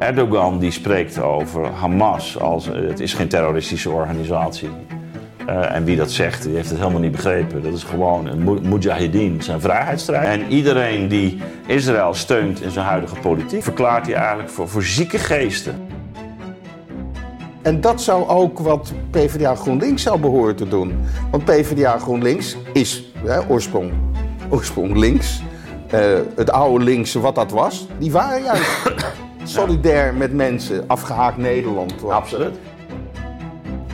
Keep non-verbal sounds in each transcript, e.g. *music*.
Erdogan die spreekt over Hamas als het is geen terroristische organisatie. Uh, en wie dat zegt, die heeft het helemaal niet begrepen. Dat is gewoon een mujahideen, zijn vrijheidsstrijd. En iedereen die Israël steunt in zijn huidige politiek, verklaart hij eigenlijk voor, voor zieke geesten. En dat zou ook wat PvdA GroenLinks zou behoren te doen. Want PvdA GroenLinks is hè, oorsprong, oorsprong links. Uh, het oude links, wat dat was, die waren juist solidair met mensen, afgehaakt Nederland. Absoluut.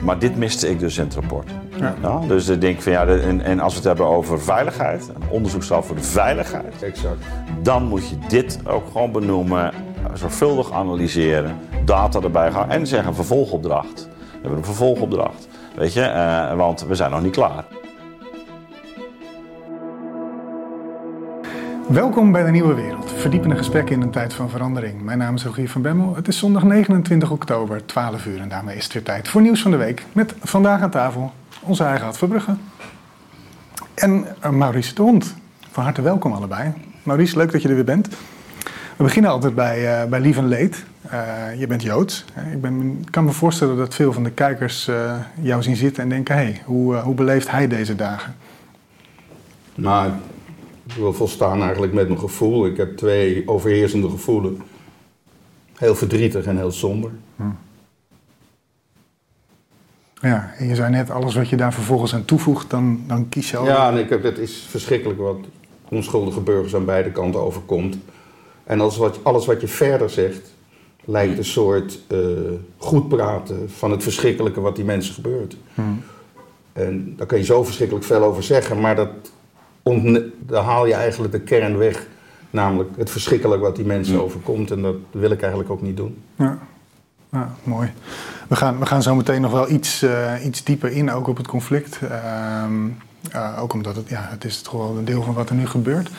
Maar dit miste ik dus in het rapport. Ja. ja dus ik denk van ja, en, en, als we het hebben over veiligheid, een onderzoekstal voor de veiligheid, exact. dan moet je dit ook gewoon benoemen, zorgvuldig analyseren, data erbij gaan en zeggen vervolgopdracht. We hebben een vervolgopdracht. Weet je, uh, want we zijn nog niet klaar. Welkom bij de Nieuwe Wereld. Verdiepende gesprekken in een tijd van verandering. Mijn naam is Rogier van Bemmel. Het is zondag 29 oktober, 12 uur. En daarmee is het weer tijd voor Nieuws van de Week. Met vandaag aan tafel onze eigen Ad Verbrugge. En uh, Maurice de Hond. Van harte welkom allebei. Maurice, leuk dat je er weer bent. We beginnen altijd bij, uh, bij Lief en Leed. Uh, je bent Joods. Ik ben, kan me voorstellen dat veel van de kijkers jou zien zitten en denken... hé, hey, hoe, hoe beleeft hij deze dagen? Nou, wil volstaan eigenlijk met mijn gevoel. Ik heb twee overheersende gevoelens. Heel verdrietig en heel somber. Hm. Ja, en je zei net, alles wat je daar vervolgens aan toevoegt, dan, dan kies je al. Ja, en ik heb, het is verschrikkelijk wat onschuldige burgers aan beide kanten overkomt. En alles wat, alles wat je verder zegt, lijkt een soort uh, goed praten van het verschrikkelijke wat die mensen gebeurt. Hm. En daar kan je zo verschrikkelijk veel over zeggen, maar dat dan haal je eigenlijk de kern weg. Namelijk het verschrikkelijk wat die mensen overkomt. En dat wil ik eigenlijk ook niet doen. Ja, ja mooi. We gaan, we gaan zo meteen nog wel iets, uh, iets dieper in, ook op het conflict. Uh, uh, ook omdat het, ja, het is toch wel een deel van wat er nu gebeurt.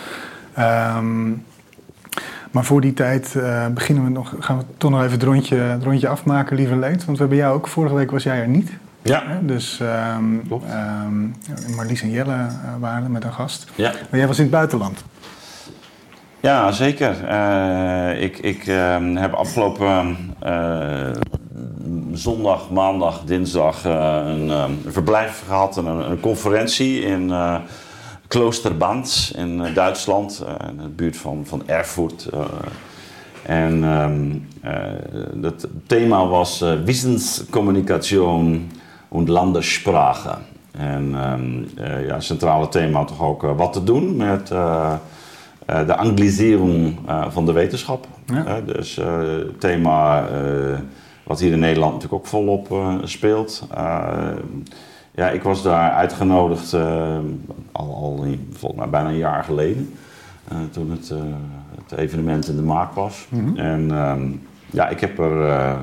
Ehm, maar voor die tijd uh, beginnen we nog, gaan we toch nog even het rondje, het rondje afmaken, lieve leed. Want we hebben jou ook, vorige week was jij er niet. Ja. Dus um, um, Marlies en Jelle uh, waren met een gast. Ja. Maar jij was in het buitenland. Ja, zeker. Uh, ik ik uh, heb afgelopen uh, zondag, maandag, dinsdag een, een, verblijf gehad. Een, een conferentie in Kloosterband in Duitsland. in de buurt van, van Erfurt. en um, het thema was wissenscommunicatie und Landessprache. En um, uh, ja, centrale thema toch ook uh, wat te doen met uh, de anglisering van de wetenschap. Ja. dus het thema wat hier in Nederland natuurlijk ook volop speelt. ja, ik was daar uitgenodigd al, al volgens mij bijna een jaar geleden. toen het, het evenement in de maak was. Mm -hmm. En um, ja, ik heb er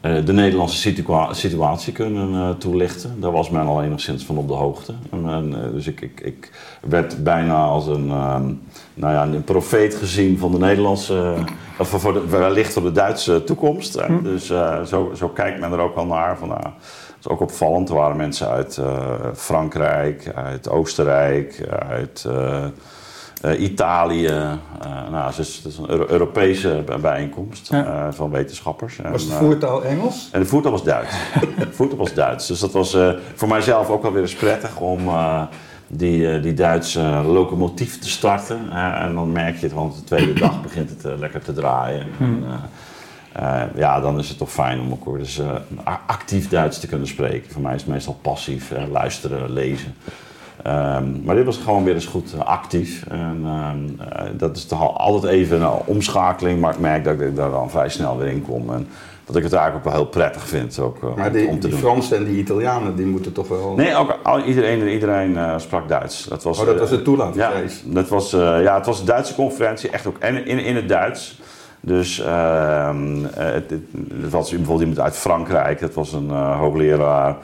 de Nederlandse situa situatie kunnen uh, toelichten. Daar was men al enigszins van op de hoogte. En, uh, dus ik, ik, ik, werd bijna als een, nou ja, een profeet gezien van de Nederlandse, of voor de, wellicht voor de Duitse toekomst. Hm. Dus zo, zo kijkt men er ook wel naar. Van, nou, dat is ook opvallend. Er waren mensen uit Frankrijk, uit Oostenrijk, uit uh, Italië. Uh, nou, het is, het is, een Europese bijeenkomst ja. uh, van wetenschappers. Was de voertaal Engels? En de voertaal was Duits. de voertaal was Duits. Dus dat was voor mijzelf ook wel weer eens prettig om die, die Duitse locomotief te starten. en dan merk je het, want de tweede *clears throat* dag begint het lekker te draaien. Hmm. En, ja, dan is het toch fijn om ook weer eens actief Duits te kunnen spreken. Voor mij is het meestal passief, luisteren, lezen. Um, maar dit was gewoon weer eens goed uh, actief. En, um, uh, dat is toch altijd even een omschakeling, maar ik merk dat ik daar dan vrij snel weer in kom. En dat ik het eigenlijk ook wel heel prettig vind ook, uh, maar die, om te die. Fransen en die Italianen, die moeten toch wel... Nee, ook, al, iedereen, iedereen sprak Duits. Dat was, oh, dat was toelatingsreis? Ja, dat was, ja, het was een Duitse conferentie, echt ook in, in, in het Duits. Dus ehm, het, het, het, was bijvoorbeeld iemand uit Frankrijk, dat was een hoogleraar...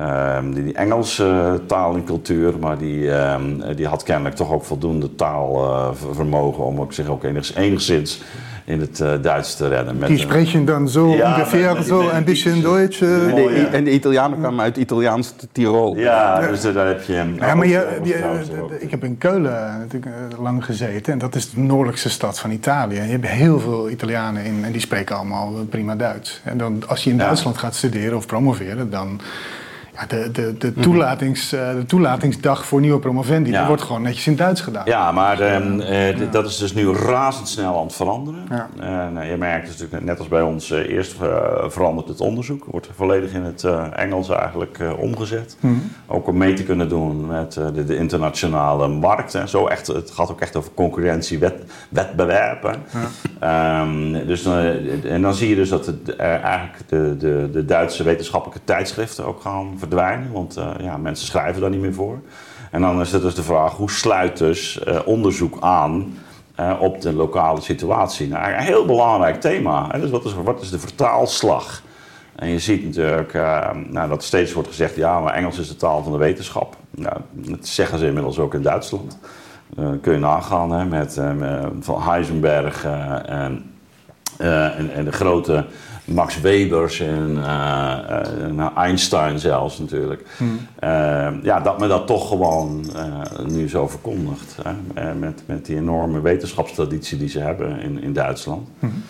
Um, die, die Engelse taal en cultuur, maar die, um, die had kennelijk toch ook voldoende taalvermogen uh, om ook zich ook enigszins, enigszins in het uh, Duits te redden. Met, die spreken dan zo ja, ongeveer zo een beetje Duits. Uh, en, de, en de Italianen kwamen uit Italiaans Tirol. Ja, dus daar heb je hem. Ja, maar je, je, ik heb in Keulen natuurlijk lang gezeten en dat is de noordelijkste stad van Italië. Je hebt heel veel Italianen in en die spreken allemaal prima Duits. En dan als je in Duitsland gaat studeren of promoveren, dan de, de, de, mhm. toelatings, uh, de toelatingsdag voor nieuwe promovendi, ja. wordt gewoon netjes in Duits gedaan. Ja, maar uh, dat is dus nu razendsnel aan het veranderen. Ja. Uh, je merkt dus natuurlijk, net als bij ons, eerst verandert het onderzoek. Wordt volledig in het Engels eigenlijk omgezet. Mm Ook om mee te kunnen doen met de, de, internationale markt. En zo echt, het gaat ook echt over concurrentie, wet, wetbewerpen. Um, dus, en dan zie je dus dat het, eigenlijk de, de, de Duitse wetenschappelijke tijdschriften ook gaan verdwijnen, want uh, ja, mensen schrijven daar niet meer voor. En dan is het dus de vraag, hoe sluit dus uh, onderzoek aan uh, op de lokale situatie? Nou, een heel belangrijk thema. Hè? Dus wat is, wat is de vertaalslag? En je ziet natuurlijk nou, dat steeds wordt gezegd, ja, maar Engels is de taal van de wetenschap. Dat zeggen ze inmiddels ook in Duitsland. kun je nagaan met, van Heisenberg en, en, de grote Max Webers en uh, Einstein zelfs natuurlijk. Hmm. Uh, ja, dat men dat toch gewoon nu zo verkondigt. Hè? met, met die enorme wetenschapstraditie die ze hebben in, in Duitsland. Hmm.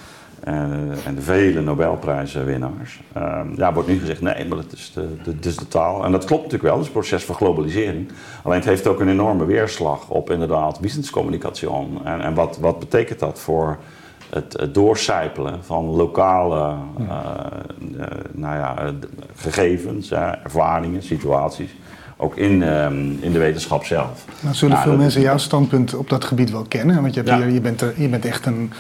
en de vele Nobelprijzenwinnaars. Ehm, ja, wordt nu gezegd, nee, maar dat is de, de, is de taal. En dat klopt natuurlijk wel, het is het proces van globalisering. Alleen het heeft ook een enorme weerslag op inderdaad businesscommunicatie. En, en wat, wat betekent dat voor het, het doorcijpelen van lokale uh, uh, nou ja, gegevens, ervaringen, situaties. Ook in, um, in de wetenschap zelf. Nou, zullen nou, veel mensen jouw standpunt op dat gebied wel kennen? Want je, hier, je, bent er, je bent echt een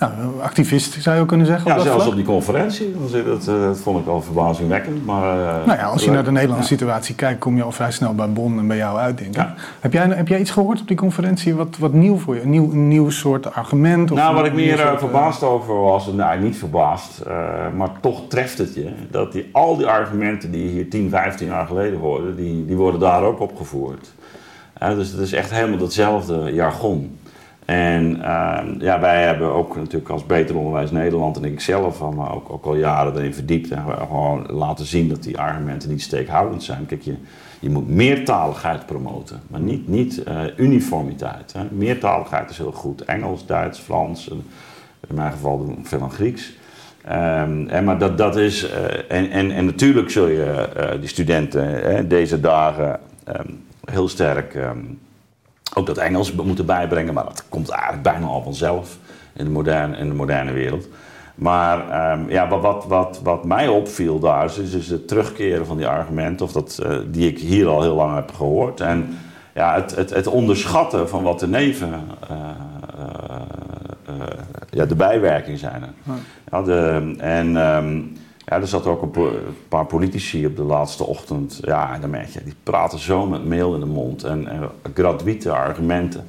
ja, activist zou je ook kunnen zeggen. Ja, zelfs op die conferentie. Dat, uh, dat vond ik al verbazingwekkend. Maar, uh, nou ja, als je naar de Nederlandse situatie kijkt, kom je al vrij snel bij Bonn en bij jou uit, denk ik. Heb, jij, heb jij iets gehoord op die conferentie wat, wat nieuw voor je? Een nieuw, een nieuw soort argument? Of nou, wat ik meer uh, verbaasd over was, nou niet verbaasd, maar toch treft het je. Dat die, al die argumenten die je hier 10, 15 jaar geleden hoorde, die, die worden daar ook opgevoerd. dus het is echt helemaal hetzelfde jargon. En ehm, ja, wij hebben ook natuurlijk als Beter Onderwijs Nederland en ik zelf maar ook, ook al jaren erin verdiept. En gewoon laten zien dat die argumenten niet steekhoudend zijn. Kijk, je, je moet meertaligheid promoten, maar niet, niet uh, uniformiteit. Hè. Meertaligheid is heel goed. Engels, Duits, Frans, in mijn geval veel aan Grieks. Um, en, maar dat, dat is, uh, en, en, en natuurlijk zul je die studenten deze dagen um, heel sterk ook dat Engels moeten bijbrengen, maar dat komt eigenlijk bijna al vanzelf in de moderne, in de moderne wereld. Maar um, ja, wat, wat, wat, wat mij opviel daar is, is het terugkeren van die argumenten, of dat, uh, die ik hier al heel lang heb gehoord. En ja, het, het, het onderschatten van wat de neven, uh, uh, ja, de bijwerking zijn. Ja, de, en um, ja, er zat ook een paar politici op de laatste ochtend. Ja, en dan merk je, die praten zo met meel in de mond. En, en gratuite argumenten,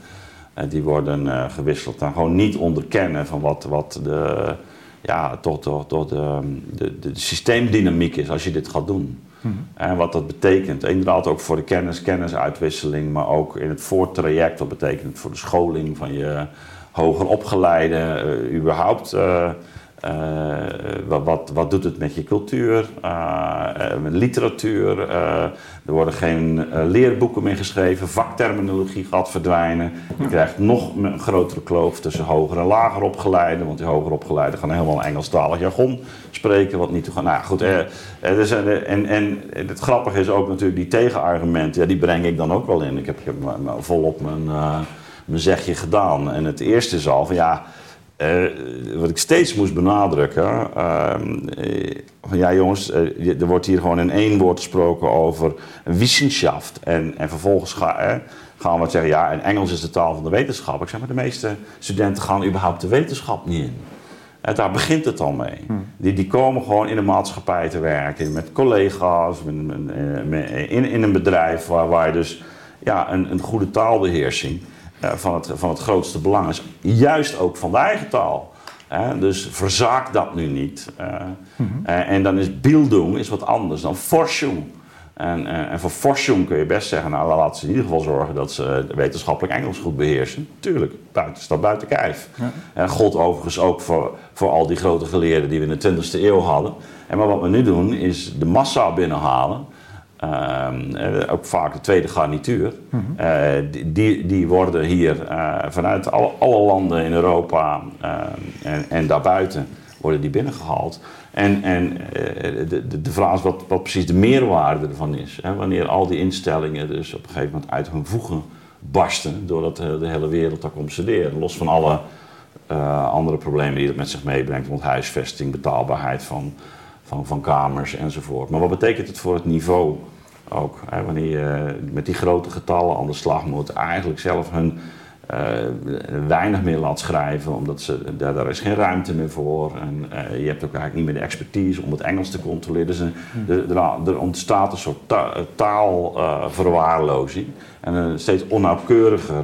uh, die worden uh, gewisseld. En gewoon niet onderkennen van wat, wat de, ja, toch, toch, toch de, de, de, systeemdynamiek is als je dit gaat doen. Mhm. En wat dat betekent. Inderdaad ook voor de kennis, kennisuitwisseling, maar ook in het voortraject. Wat betekent het voor de scholing van je hoger opgeleide, uh, überhaupt uh, wat, wat, wat, doet het met je cultuur, uh, met literatuur? er worden geen leerboeken meer geschreven, vakterminologie gaat verdwijnen. Je krijgt nog een grotere kloof tussen hoger en lager opgeleiden, want die hoger opgeleiden gaan helemaal Engelstalig jargon spreken, wat niet toe gaat. Nou goed. Dus, en, en het grappige is ook natuurlijk die tegenargumenten, ja, die breng ik dan ook wel in. Ik heb, ik heb volop mijn, mijn zegje gedaan. En het eerste is al van ja. Uh, wat ik steeds moest benadrukken, uh, van ja jongens, uh, er wordt hier gewoon in één woord gesproken over wissenschaft. En, en vervolgens ga, gaan we zeggen, ja, en Engels is de taal van de wetenschap. Ik zeg maar, de meeste studenten gaan überhaupt de wetenschap niet in. En daar begint het al mee. Hmm. Die, die komen gewoon in de maatschappij te werken, met collega's, met, met, in, in een bedrijf waar, waar je dus ja, een, een goede taalbeheersing van, het, van het grootste belang is. Juist ook van de eigen taal. dus verzaak dat nu niet. Uh, mm -hmm. en dan is bildung is wat anders dan forschung. En, en, en voor Forschung kun je best zeggen, nou laten ze in ieder geval zorgen dat ze wetenschappelijk Engels goed beheersen. Tuurlijk, buiten staat buiten kijf. Ja. En God overigens ook voor, voor al die grote geleerden die we in de 20e eeuw hadden. En maar wat we nu doen is de massa binnenhalen. Uh, ook vaak de tweede garnituur. Mm die, die worden hier uh, vanuit alle, alle, landen in Europa en, en daarbuiten worden die binnengehaald. En, en de, de, de, vraag is wat, wat precies de meerwaarde ervan is. Hè? Wanneer al die instellingen dus op een gegeven moment uit hun voegen barsten, doordat de, de hele wereld daar komt studeren. Los van alle andere problemen die dat met zich meebrengt, rond huisvesting, betaalbaarheid van van, van kamers enzovoort. Maar wat betekent het voor het niveau ook? Wanneer je met die grote getallen aan de slag moet, eigenlijk zelf hun uh, weinig meer laat schrijven, omdat ze, daar, daar is geen ruimte meer voor. En uh, je hebt ook eigenlijk niet meer de expertise om het Engels te controleren. Dus er, er, ontstaat een soort ta taalverwaarlozing en een steeds onnauwkeuriger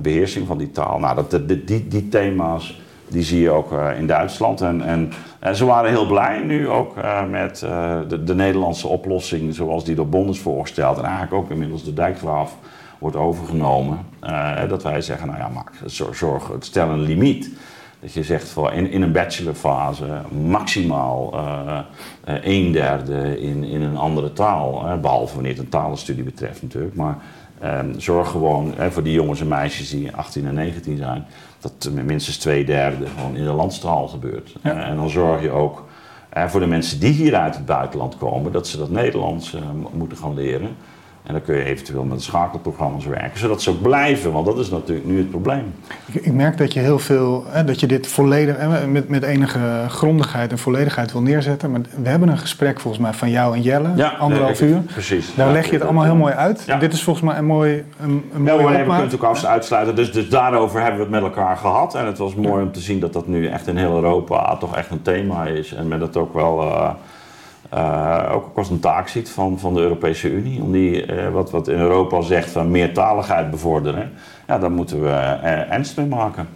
beheersing van die taal. Nou, dat, die, die thema's die zie je ook in Duitsland. En, en en ze waren heel blij nu ook uh, met uh, de, de, Nederlandse oplossing zoals die door Bond is voorgesteld. En eigenlijk ook inmiddels de dijkgraaf wordt overgenomen. Uh, dat wij zeggen, nou ja, maak, zorg, stel een limiet. Dat je zegt voor in, in een bachelorfase maximaal een derde in, in een andere taal. behalve wanneer het een talenstudie betreft natuurlijk. Maar ehm, zorg gewoon voor die jongens en meisjes die 18 en 19 zijn dat minstens twee derde gewoon in de landstaal gebeurt. En dan zorg je ook voor de mensen die hier uit het buitenland komen, dat ze dat Nederlands uh, moeten gaan leren. En dan kun je eventueel met schakelprogramma's werken, zodat ze ook blijven, want dat is natuurlijk nu het probleem. Ik, ik merk dat je heel veel, hè, dat je dit volledig, met, met enige grondigheid en volledigheid wil neerzetten. Maar we hebben een gesprek volgens mij van jou en Jelle, ja, anderhalf uur. Precies. Daar leg je het allemaal heel mooi uit. Dit is volgens mij een mooi een, een ja, we kunnen het ook uitsluiten. Dus, dus daarover hebben we het met elkaar gehad. En het was mooi om te zien dat dat nu echt in heel Europa toch echt een thema is. En met het ook wel... Uh, uh, ook als een taak ziet van, van de Europese Unie. Om die, uh, wat, wat in Europa zegt van meertaligheid bevorderen. Ja, daar moeten we uh, ernst mee maken.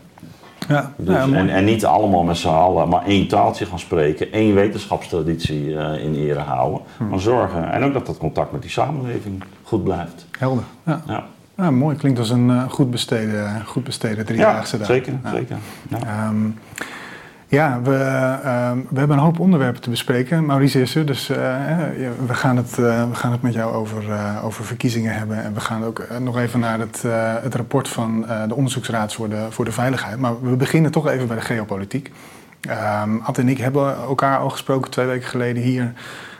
Ja, dus, ja, en, en, niet allemaal met z'n allen, maar één taaltje gaan spreken, één wetenschapstraditie in ere houden. Hm. Maar zorgen. En ook dat dat contact met die samenleving goed blijft. Helder. Ja. ja. ja mooi, klinkt als een goed besteden, goed besteden driedaagse ja, Zeker, zeker. Um, ja, we, uh, we hebben een hoop onderwerpen te bespreken. Maurice is er, dus uh, we, gaan het, uh, we gaan het met jou over, over verkiezingen hebben. En we gaan ook nog even naar het, het rapport van de Onderzoeksraad voor de, voor de Veiligheid. Maar we beginnen toch even bij de geopolitiek. Um, Ad en ik hebben elkaar al gesproken twee weken geleden hier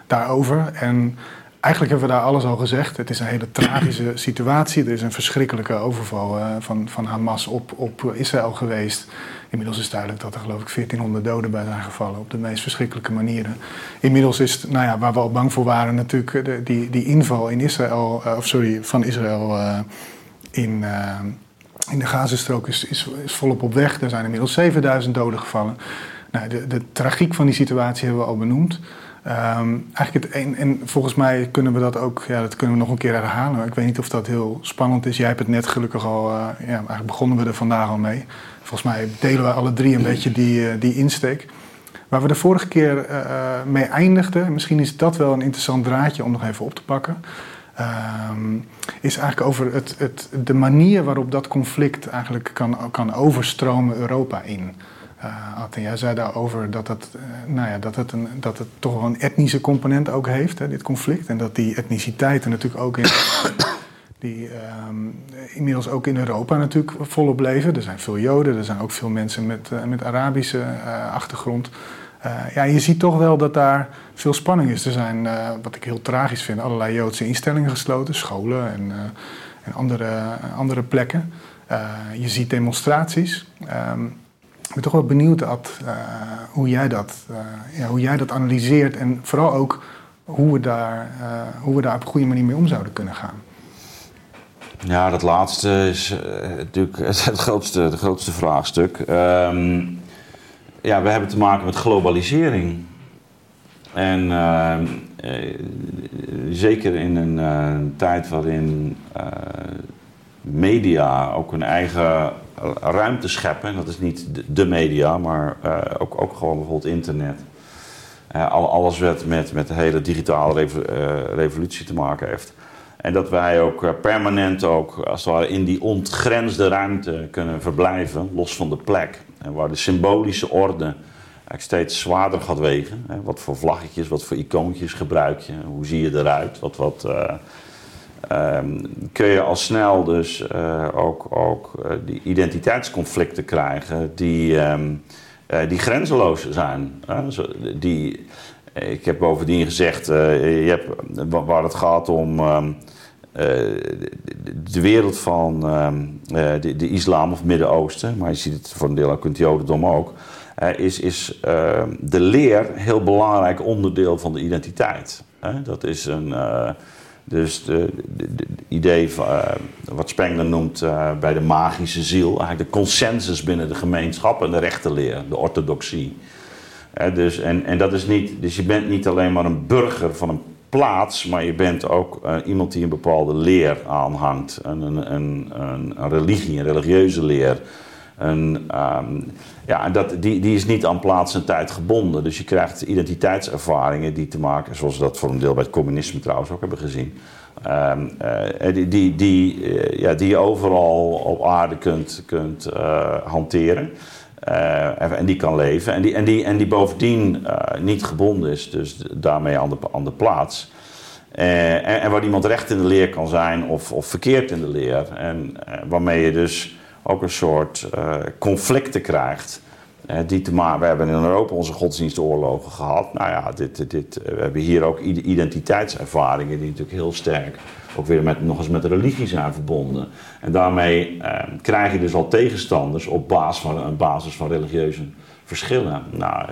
daarover. En eigenlijk hebben we daar alles al gezegd. Het is een hele tragische *clears throat* situatie. Er is een verschrikkelijke overval van, van Hamas op, op Israël geweest. Inmiddels is duidelijk dat er geloof ik 1400 doden bij zijn gevallen op de meest verschrikkelijke manieren. Inmiddels is, nou ja, waar we al bang voor waren natuurlijk, de, die, die inval in Israël, uh, of sorry, van Israël in, in de Gazastrook is, is, is, volop op weg. Er zijn inmiddels 7000 doden gevallen. Nou, de, de tragiek van die situatie hebben we al benoemd. Um, eigenlijk het een, en volgens mij kunnen we dat ook, ja, dat kunnen we nog een keer herhalen. Ik weet niet of dat heel spannend is. Jij hebt het net gelukkig al, uh, ja, eigenlijk begonnen we er vandaag al mee. Volgens mij delen we alle drie een beetje die, uh, die insteek. Waar we de vorige keer uh, mee eindigden, misschien is dat wel een interessant draadje om nog even op te pakken. Um, is eigenlijk over het, het, de manier waarop dat conflict eigenlijk kan, kan overstromen Europa in. Uh, Atten, jij zei daarover dat het, uh, nou ja, dat, het een, dat het toch wel een etnische component ook heeft, hè, dit conflict. En dat die etniciteiten natuurlijk ook in, *coughs* die um, inmiddels ook in Europa natuurlijk volop leven. Er zijn veel Joden, er zijn ook veel mensen met, uh, met Arabische achtergrond. ja, je ziet toch wel dat daar veel spanning is. Er zijn, wat ik heel tragisch vind, allerlei Joodse instellingen gesloten, scholen en, en andere, andere plekken. je ziet demonstraties. Um, ik ben toch wel benieuwd, Ad, uh, hoe, jij dat, uh, ja, hoe jij dat analyseert en vooral ook hoe we, daar, uh, hoe we daar op een goede manier mee om zouden kunnen gaan. Ja, dat laatste is natuurlijk *laughs* het grootste, het grootste vraagstuk. Um, ja, we hebben te maken met globalisering. En zeker in een tijd waarin media ook een eigen ruimte scheppen. Dat is niet de media, maar uh, ook, ook gewoon bijvoorbeeld internet. al, alles wat met, met de hele digitale revolutie te maken heeft. En dat wij ook permanent ook, als het ware, in die ontgrensde ruimte kunnen verblijven, los van de plek. En waar de symbolische orde steeds zwaarder gaat wegen. Wat voor vlaggetjes, wat voor icoontjes gebruik je, hoe zie je eruit, wat, wat, Um, kun je al snel dus uh, ook, ook uh, die identiteitsconflicten krijgen die, um, die grenzeloos zijn. die, ik heb bovendien gezegd, je hebt, waar het gaat om um, de wereld van de, de, islam of Midden-Oosten, maar je ziet het voor een deel ook in het Jodendom ook, is, is de leer heel belangrijk onderdeel van de identiteit. dat is een dus de, idee van, uh, wat Spengler noemt uh, bij de magische ziel, eigenlijk de consensus binnen de gemeenschap en de rechtenleer, de orthodoxie. Uh, dus, en, en dat is niet, dus je bent niet alleen maar een burger van een plaats, maar je bent ook eh, iemand die een bepaalde leer aanhangt. Een, een, een, een, religie, een religieuze leer. Een, um, ja, dat, die, die is niet aan plaats en tijd gebonden. Dus je krijgt identiteitservaringen die te maken, zoals we dat voor een deel bij het communisme trouwens ook hebben gezien. Um, uh, die, die, die, uh, ja, die je overal op aarde kunt, kunt uh, hanteren. en die kan leven. En die, en die, en die bovendien niet gebonden is, dus daarmee aan de, aan de plaats. En, en, waar iemand recht in de leer kan zijn of, of verkeerd in de leer. En waarmee je dus ook een soort uh, conflicten krijgt. Uh, die te we hebben in Europa onze godsdienstoorlogen gehad. Nou ja, dit, dit, we hebben hier ook identiteitservaringen die natuurlijk heel sterk ook weer met, nog eens met religie zijn verbonden. En daarmee uh, krijg je dus al tegenstanders op basis van, een basis van religieuze verschillen. Nou,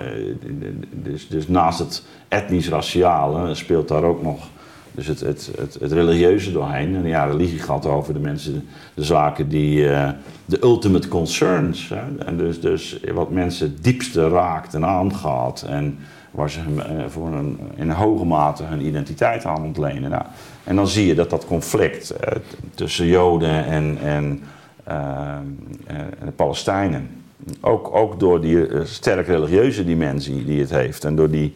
dus, dus naast het etnisch-raciale speelt daar ook nog dus het, het, het, religieuze doorheen. En ja, religie gaat over de mensen, de zaken die. Uh, de ultimate concerns. Hè? En dus, dus wat mensen het diepste raakt en aangaat. En waar ze uh, voor een, in hoge mate hun identiteit aan ontlenen. Nou, en dan zie je dat dat conflict uh, tussen Joden en, en, Palestijnen. Ook, ook door die sterk religieuze dimensie die het heeft. En door die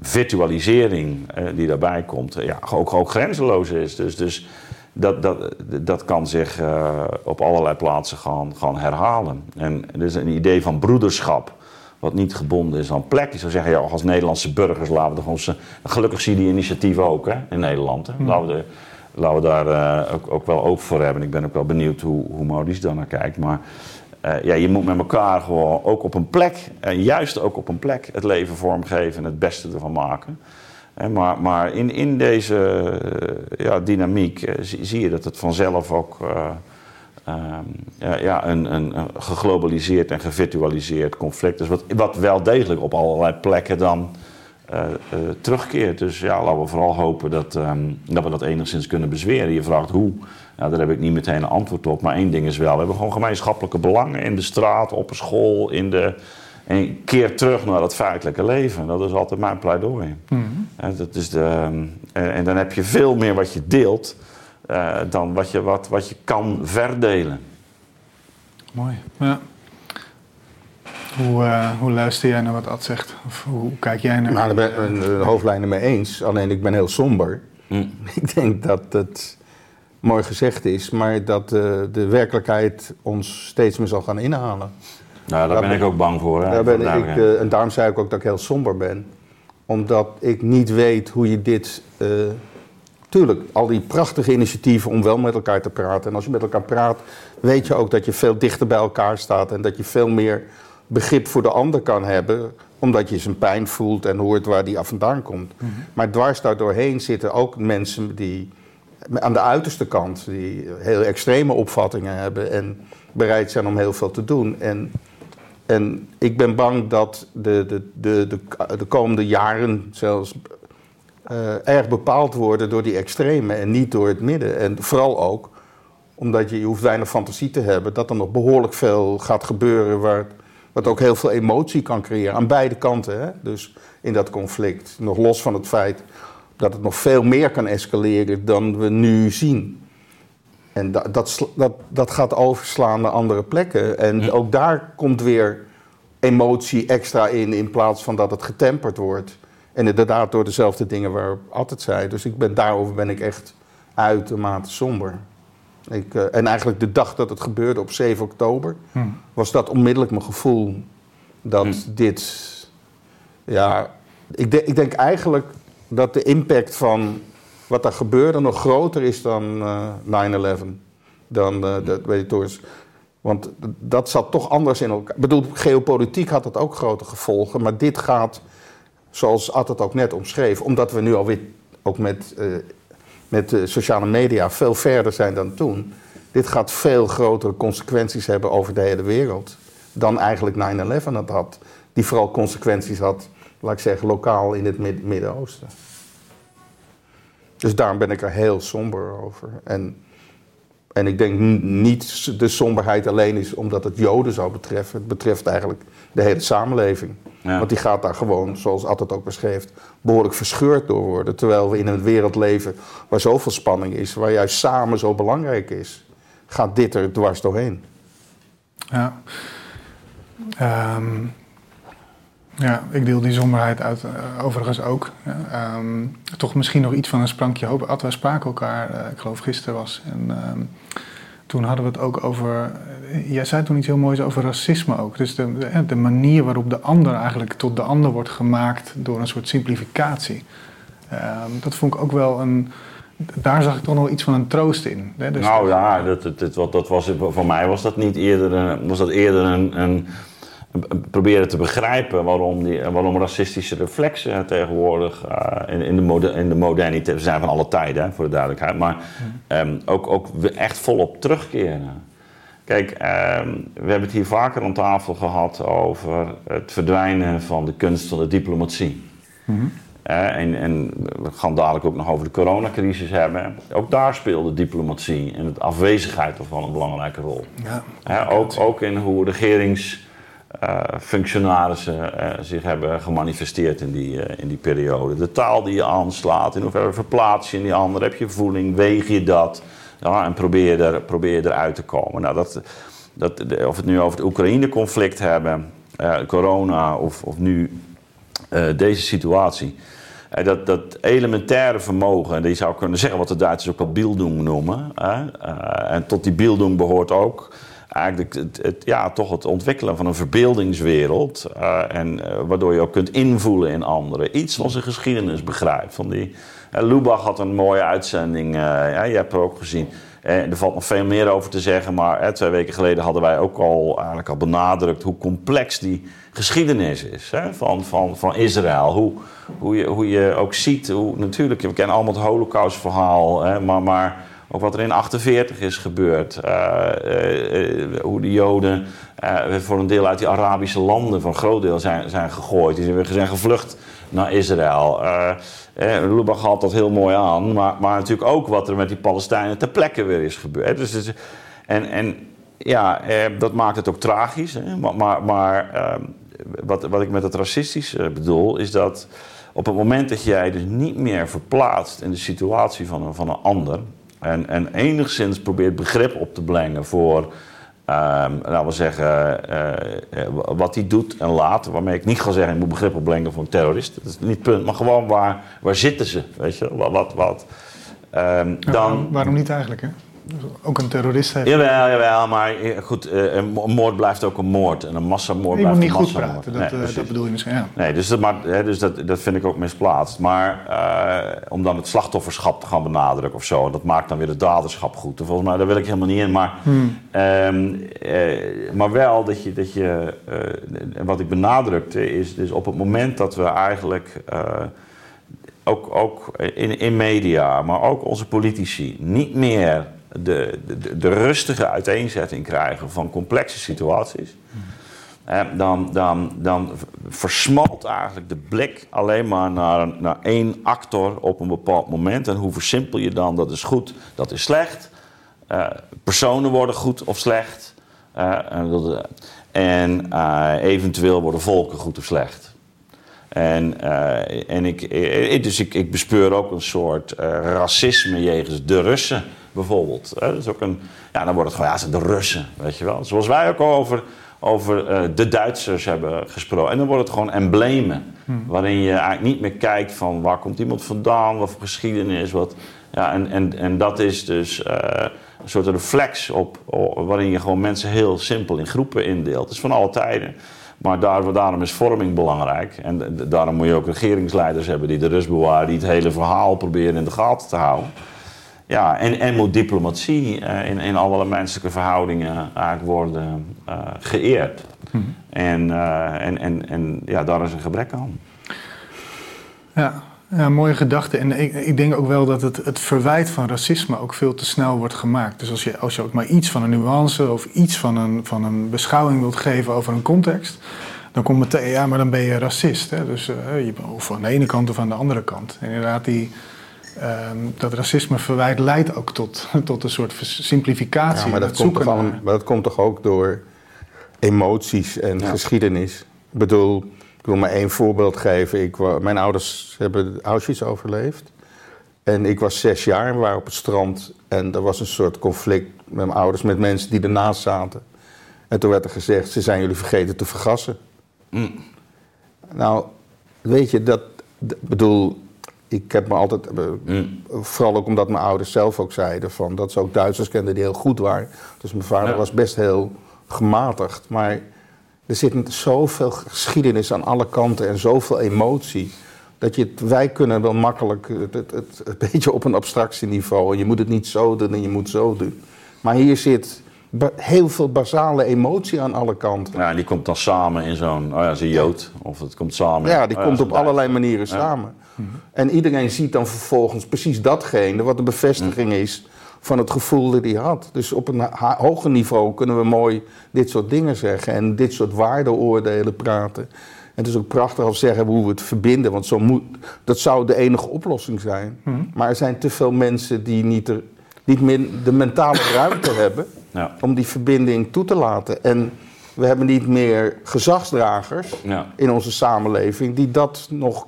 virtualisering eh, die daarbij komt, ja, ook, ook grenzeloos is. Dus, dus dat, dat, dat kan zich uh, op allerlei plaatsen gaan, gaan herhalen. En dus een idee van broederschap, wat niet gebonden is aan plek. Je zou zeggen, ja, als Nederlandse burgers laten we gewoon... Gelukkig zie je die initiatieven ook hè, in Nederland. Hè. Hmm. Laten, we, laten we daar uh, ook, ook, wel oog voor hebben. Ik ben ook wel benieuwd hoe, hoe Maurice daar naar kijkt. Maar uh, ja, je moet met elkaar gewoon ook op een plek, en juist ook op een plek, het leven vormgeven en het beste ervan maken. En maar, maar in, in deze uh, ja, dynamiek zie, je dat het vanzelf ook ja, ja, een, een, een, geglobaliseerd en gevirtualiseerd conflict is. Wat, wat wel degelijk op allerlei plekken dan terugkeert. Dus ja, laten we vooral hopen dat, um, dat we dat enigszins kunnen bezweren. Je vraagt hoe. Nou, daar heb ik niet meteen een antwoord op. Maar één ding is wel, we hebben gewoon gemeenschappelijke belangen in de straat, op een school, in de... En keer terug naar het feitelijke leven. Dat is altijd mijn pleidooi. Mm en, dat is de, en, en, dan heb je veel meer wat je deelt uh, dan wat je, wat, wat je kan verdelen. Mooi. Ja. Hoe, uh, hoe luister jij naar wat Ad zegt? Of hoe kijk jij naar... Nou, daar ben ik de hoofdlijnen mee eens. Alleen ik ben heel somber. Mm. *laughs* Ik denk dat het mooi gezegd is, maar dat uh, de werkelijkheid ons steeds meer zal gaan inhalen. Nou, daar, ben ik ook bang voor. Hè, daar ben ik, uh, en daarom zei ik ook dat ik heel somber ben. Omdat ik niet weet hoe je dit. Uh, tuurlijk, al die prachtige initiatieven om wel met elkaar te praten. En als je met elkaar praat, weet je ook dat je veel dichter bij elkaar staat. En dat je veel meer begrip voor de ander kan hebben. Omdat je zijn pijn voelt en hoort waar die af vandaan komt. Mm -hmm. Maar dwars daardoorheen zitten ook mensen die aan de uiterste kant, die heel extreme opvattingen hebben en bereid zijn om heel veel te doen. En, en ik ben bang dat de, de, de, de, de komende jaren zelfs uh, erg bepaald worden door die extreme en niet door het midden. En vooral ook omdat je, je hoeft weinig fantasie te hebben, dat er nog behoorlijk veel gaat gebeuren waar, wat ook heel veel emotie kan creëren aan beide kanten. Hè? Dus in dat conflict, nog los van het feit dat het nog veel meer kan escaleren dan we nu zien. En dat, dat, dat, dat gaat overslaan naar andere plekken. En ook daar komt weer emotie extra in, in plaats van dat het getemperd wordt. En inderdaad door dezelfde dingen waar altijd zei. Dus ik ben, daarover ben ik echt uitermate somber. Ik, uh, en eigenlijk de dag dat het gebeurde op 7 oktober, hmm. was dat onmiddellijk mijn gevoel dat hmm. dit. Ja, ik, de, ik denk eigenlijk dat de impact van wat er gebeurde nog groter is dan uh, 9-11. Dan uh, de, weet je, want dat zat toch anders in elkaar. Ik bedoel, geopolitiek had het ook grote gevolgen, maar dit gaat, zoals Ad het ook net omschreef, omdat we nu alweer ook met, uh, met de sociale media veel verder zijn dan toen. Dit gaat veel grotere consequenties hebben over de hele wereld dan eigenlijk 9-11 het had. Die vooral consequenties had, laat ik zeggen, lokaal in het Midden-Oosten. Dus daarom ben ik er heel somber over. En en ik denk niet de somberheid alleen is omdat het Joden zou betreffen. Het betreft eigenlijk de hele samenleving. Want die gaat daar gewoon, zoals altijd ook beschreef, behoorlijk verscheurd door worden. Terwijl we in een wereld leven waar zoveel spanning is, waar juist samen zo belangrijk is, gaat dit er dwars doorheen. Ja. Um, ja, ik deel die somberheid uit, uh, overigens ook. Ja, um, toch misschien nog iets van een sprankje hoop. Ad, wij spraken elkaar, uh, ik geloof gisteren was. En um, toen hadden we het ook over. Jij zei toen iets heel moois over racisme ook. Dus de, manier waarop de ander eigenlijk tot de ander wordt gemaakt door een soort simplificatie. Um, dat vond ik ook wel een. Daar zag ik toch nog iets van een troost in. Hè? Dus nou ja, dat, dat, dat was, voor mij was dat niet eerder, was dat eerder een, een proberen te begrijpen waarom, die, waarom racistische reflexen tegenwoordig uh, in, in, de mode, in de moderniteit, we zijn van alle tijden hè, voor de duidelijkheid, maar um, ook, ook echt volop terugkeren. Kijk, um, we hebben het hier vaker aan tafel gehad over het verdwijnen van de kunst van de diplomatie. Mm -hmm. uh, en, en, we gaan dadelijk ook nog over de coronacrisis hebben. Ook daar speelde diplomatie en de afwezigheid ervan een belangrijke rol. Ja, uh, ook, ook in hoe regerings uh, functionarissen uh, zich hebben gemanifesteerd in die, uh, in die periode. De taal die je aanslaat, in hoeverre verplaats je in die ander, heb je voeling, weeg je dat ja, en probeer, er, probeer eruit te komen. Nou, dat, dat, of we het nu over het Oekraïne-conflict hebben, corona of, of nu deze situatie. dat, dat elementaire vermogen, en die zou kunnen zeggen wat de Duitsers ook al Bildung noemen. en tot die Bildung behoort ook eigenlijk het, ja, toch het ontwikkelen van een verbeeldingswereld. Uh, en, uh, waardoor je ook kunt invoelen in anderen. Iets van zijn geschiedenis begrijpt. Van die, uh, Lubach had een mooie uitzending, ja, je hebt er ook gezien. er valt nog veel meer over te zeggen, maar twee weken geleden hadden wij ook al, eigenlijk al benadrukt hoe complex die geschiedenis is hè, van, van, van Israël. Hoe, hoe, je, hoe je ook ziet, hoe, natuurlijk, we kennen allemaal het Holocaustverhaal, hè, maar, maar ook wat er in 48 is gebeurd. Uh, uh, hoe de Joden voor een deel uit die Arabische landen, voor een groot deel, zijn, zijn gegooid. Die zijn gevlucht naar Israël. Uh, Lubach dat heel mooi aan. Maar, maar natuurlijk ook wat er met die Palestijnen ter plekke weer is gebeurd. Dus, en, en ja, dat maakt het ook tragisch. Hè? Maar, maar, maar ehm, wat, wat ik met het racistisch bedoel, is dat op het moment dat jij dus niet meer verplaatst in de situatie van een, van een ander, en, en enigszins probeert begrip op te brengen voor, um, laten we zeggen, uh, wat hij doet en laat. Waarmee ik niet ga zeggen, ik moet begrip opbrengen voor een terrorist. Dat is niet het punt. Maar gewoon waar, waar zitten ze? Weet je, wat. wat, wat. Um, dan, waarom niet eigenlijk, hè? Ook een terrorist heeft. Jawel, jawel, maar eh, goed, eh, een moord blijft ook een moord. En een massamoord blijft een massamoord. Je moet niet goed praten, dat, nee, dat bedoel je misschien, ja. Nee, dus, dat, maar, dus dat, dat vind ik ook misplaatst. Maar uh, om dan het slachtofferschap te gaan benadrukken of zo... dat maakt dan weer het daderschap goed. volgens mij, daar wil ik helemaal niet in. Maar, hmm. um, uh, maar wel dat je... Dat je wat ik benadrukte is dus op het moment dat we eigenlijk... ook, ook in, in media, maar ook onze politici... niet meer de, de, de rustige uiteenzetting krijgen van complexe situaties. Dan, dan, dan versmalt eigenlijk de blik alleen maar naar, naar één actor op een bepaald moment. En hoe versimpel je dan? Dat is goed, dat is slecht. Uh, personen worden goed of slecht. En uh, eventueel worden volken goed of slecht. En, en ik, dus ik, ik bespeur ook een soort racisme jegens de Russen bijvoorbeeld. Dat is ook een, ja, dan wordt het gewoon, ja, de Russen, weet je wel. Zoals wij ook over, over eh, de Duitsers hebben gesproken. En dan wordt het gewoon emblemen. Waarin je eigenlijk niet meer kijkt van waar komt iemand vandaan, wat voor geschiedenis. Wat, ja, en, en, en dat is dus eh, een soort reflex op, op- waarin je gewoon mensen heel simpel in groepen indeelt. Het is van alle tijden. Maar daar, daarom is vorming belangrijk. En daarom moet je ook regeringsleiders hebben die de rust bewaren, die het hele verhaal proberen in de gaten te houden. Ja, en, en moet diplomatie eh, in, in allerlei menselijke verhoudingen eigenlijk worden eh, geëerd. En, eh, en, en, en ja, daar is een gebrek aan. Ja, ja mooie gedachte. En ik, ik denk ook wel dat het, het verwijt van racisme ook veel te snel wordt gemaakt. Dus als je, als je ook maar iets van een nuance of iets van een, van een beschouwing wilt geven over een context, dan komt meteen, ja, maar dan ben je racist. Hè? Dus, eh, je, of aan de ene kant of aan de andere kant. En inderdaad, die, ehm, dat racisme verwijt leidt ook tot, *laughs* tot een soort simplificatie. Ja, maar dat, het komt toch maar dat komt toch ook door emoties en Ja. geschiedenis. Ik bedoel, ik wil maar één voorbeeld geven. Ik, mijn ouders hebben Auschwitz overleefd. En ik was zes jaar en we waren op het strand. En er was een soort conflict met mijn ouders, met mensen die ernaast zaten. En toen werd er gezegd, ze zijn jullie vergeten te vergassen. Nou, weet je, dat, bedoel, ik heb me altijd, eh, Mm. vooral ook omdat mijn ouders zelf ook zeiden van dat ze ook Duitsers kenden die heel goed waren. Dus mijn vader Ja. was best heel gematigd. Maar er zit zoveel geschiedenis aan alle kanten en zoveel emotie. Dat je het, wij kunnen wel makkelijk het, het, het, een *laughs* beetje op een abstractieniveau. En je moet het niet zo doen en je moet zo doen. Maar hier zit heel veel basale emotie aan alle kanten. Ja, en die komt dan samen in zo'n, oh ja, een Jood. Of het komt samen. Ja, die oh komt is op allerlei manieren samen. En iedereen ziet dan vervolgens precies datgene wat de bevestiging is van het gevoel dat hij had. Dus op een hoger niveau kunnen we mooi dit soort dingen zeggen en dit soort waardeoordelen praten. En het is ook prachtig als zeggen hoe we het verbinden, want zo moet, dat zou de enige oplossing zijn. Maar er zijn te veel mensen die niet, er, niet meer de mentale ruimte *coughs* hebben Ja. om die verbinding toe te laten. En we hebben niet meer gezagsdragers Ja. in onze samenleving die dat nog,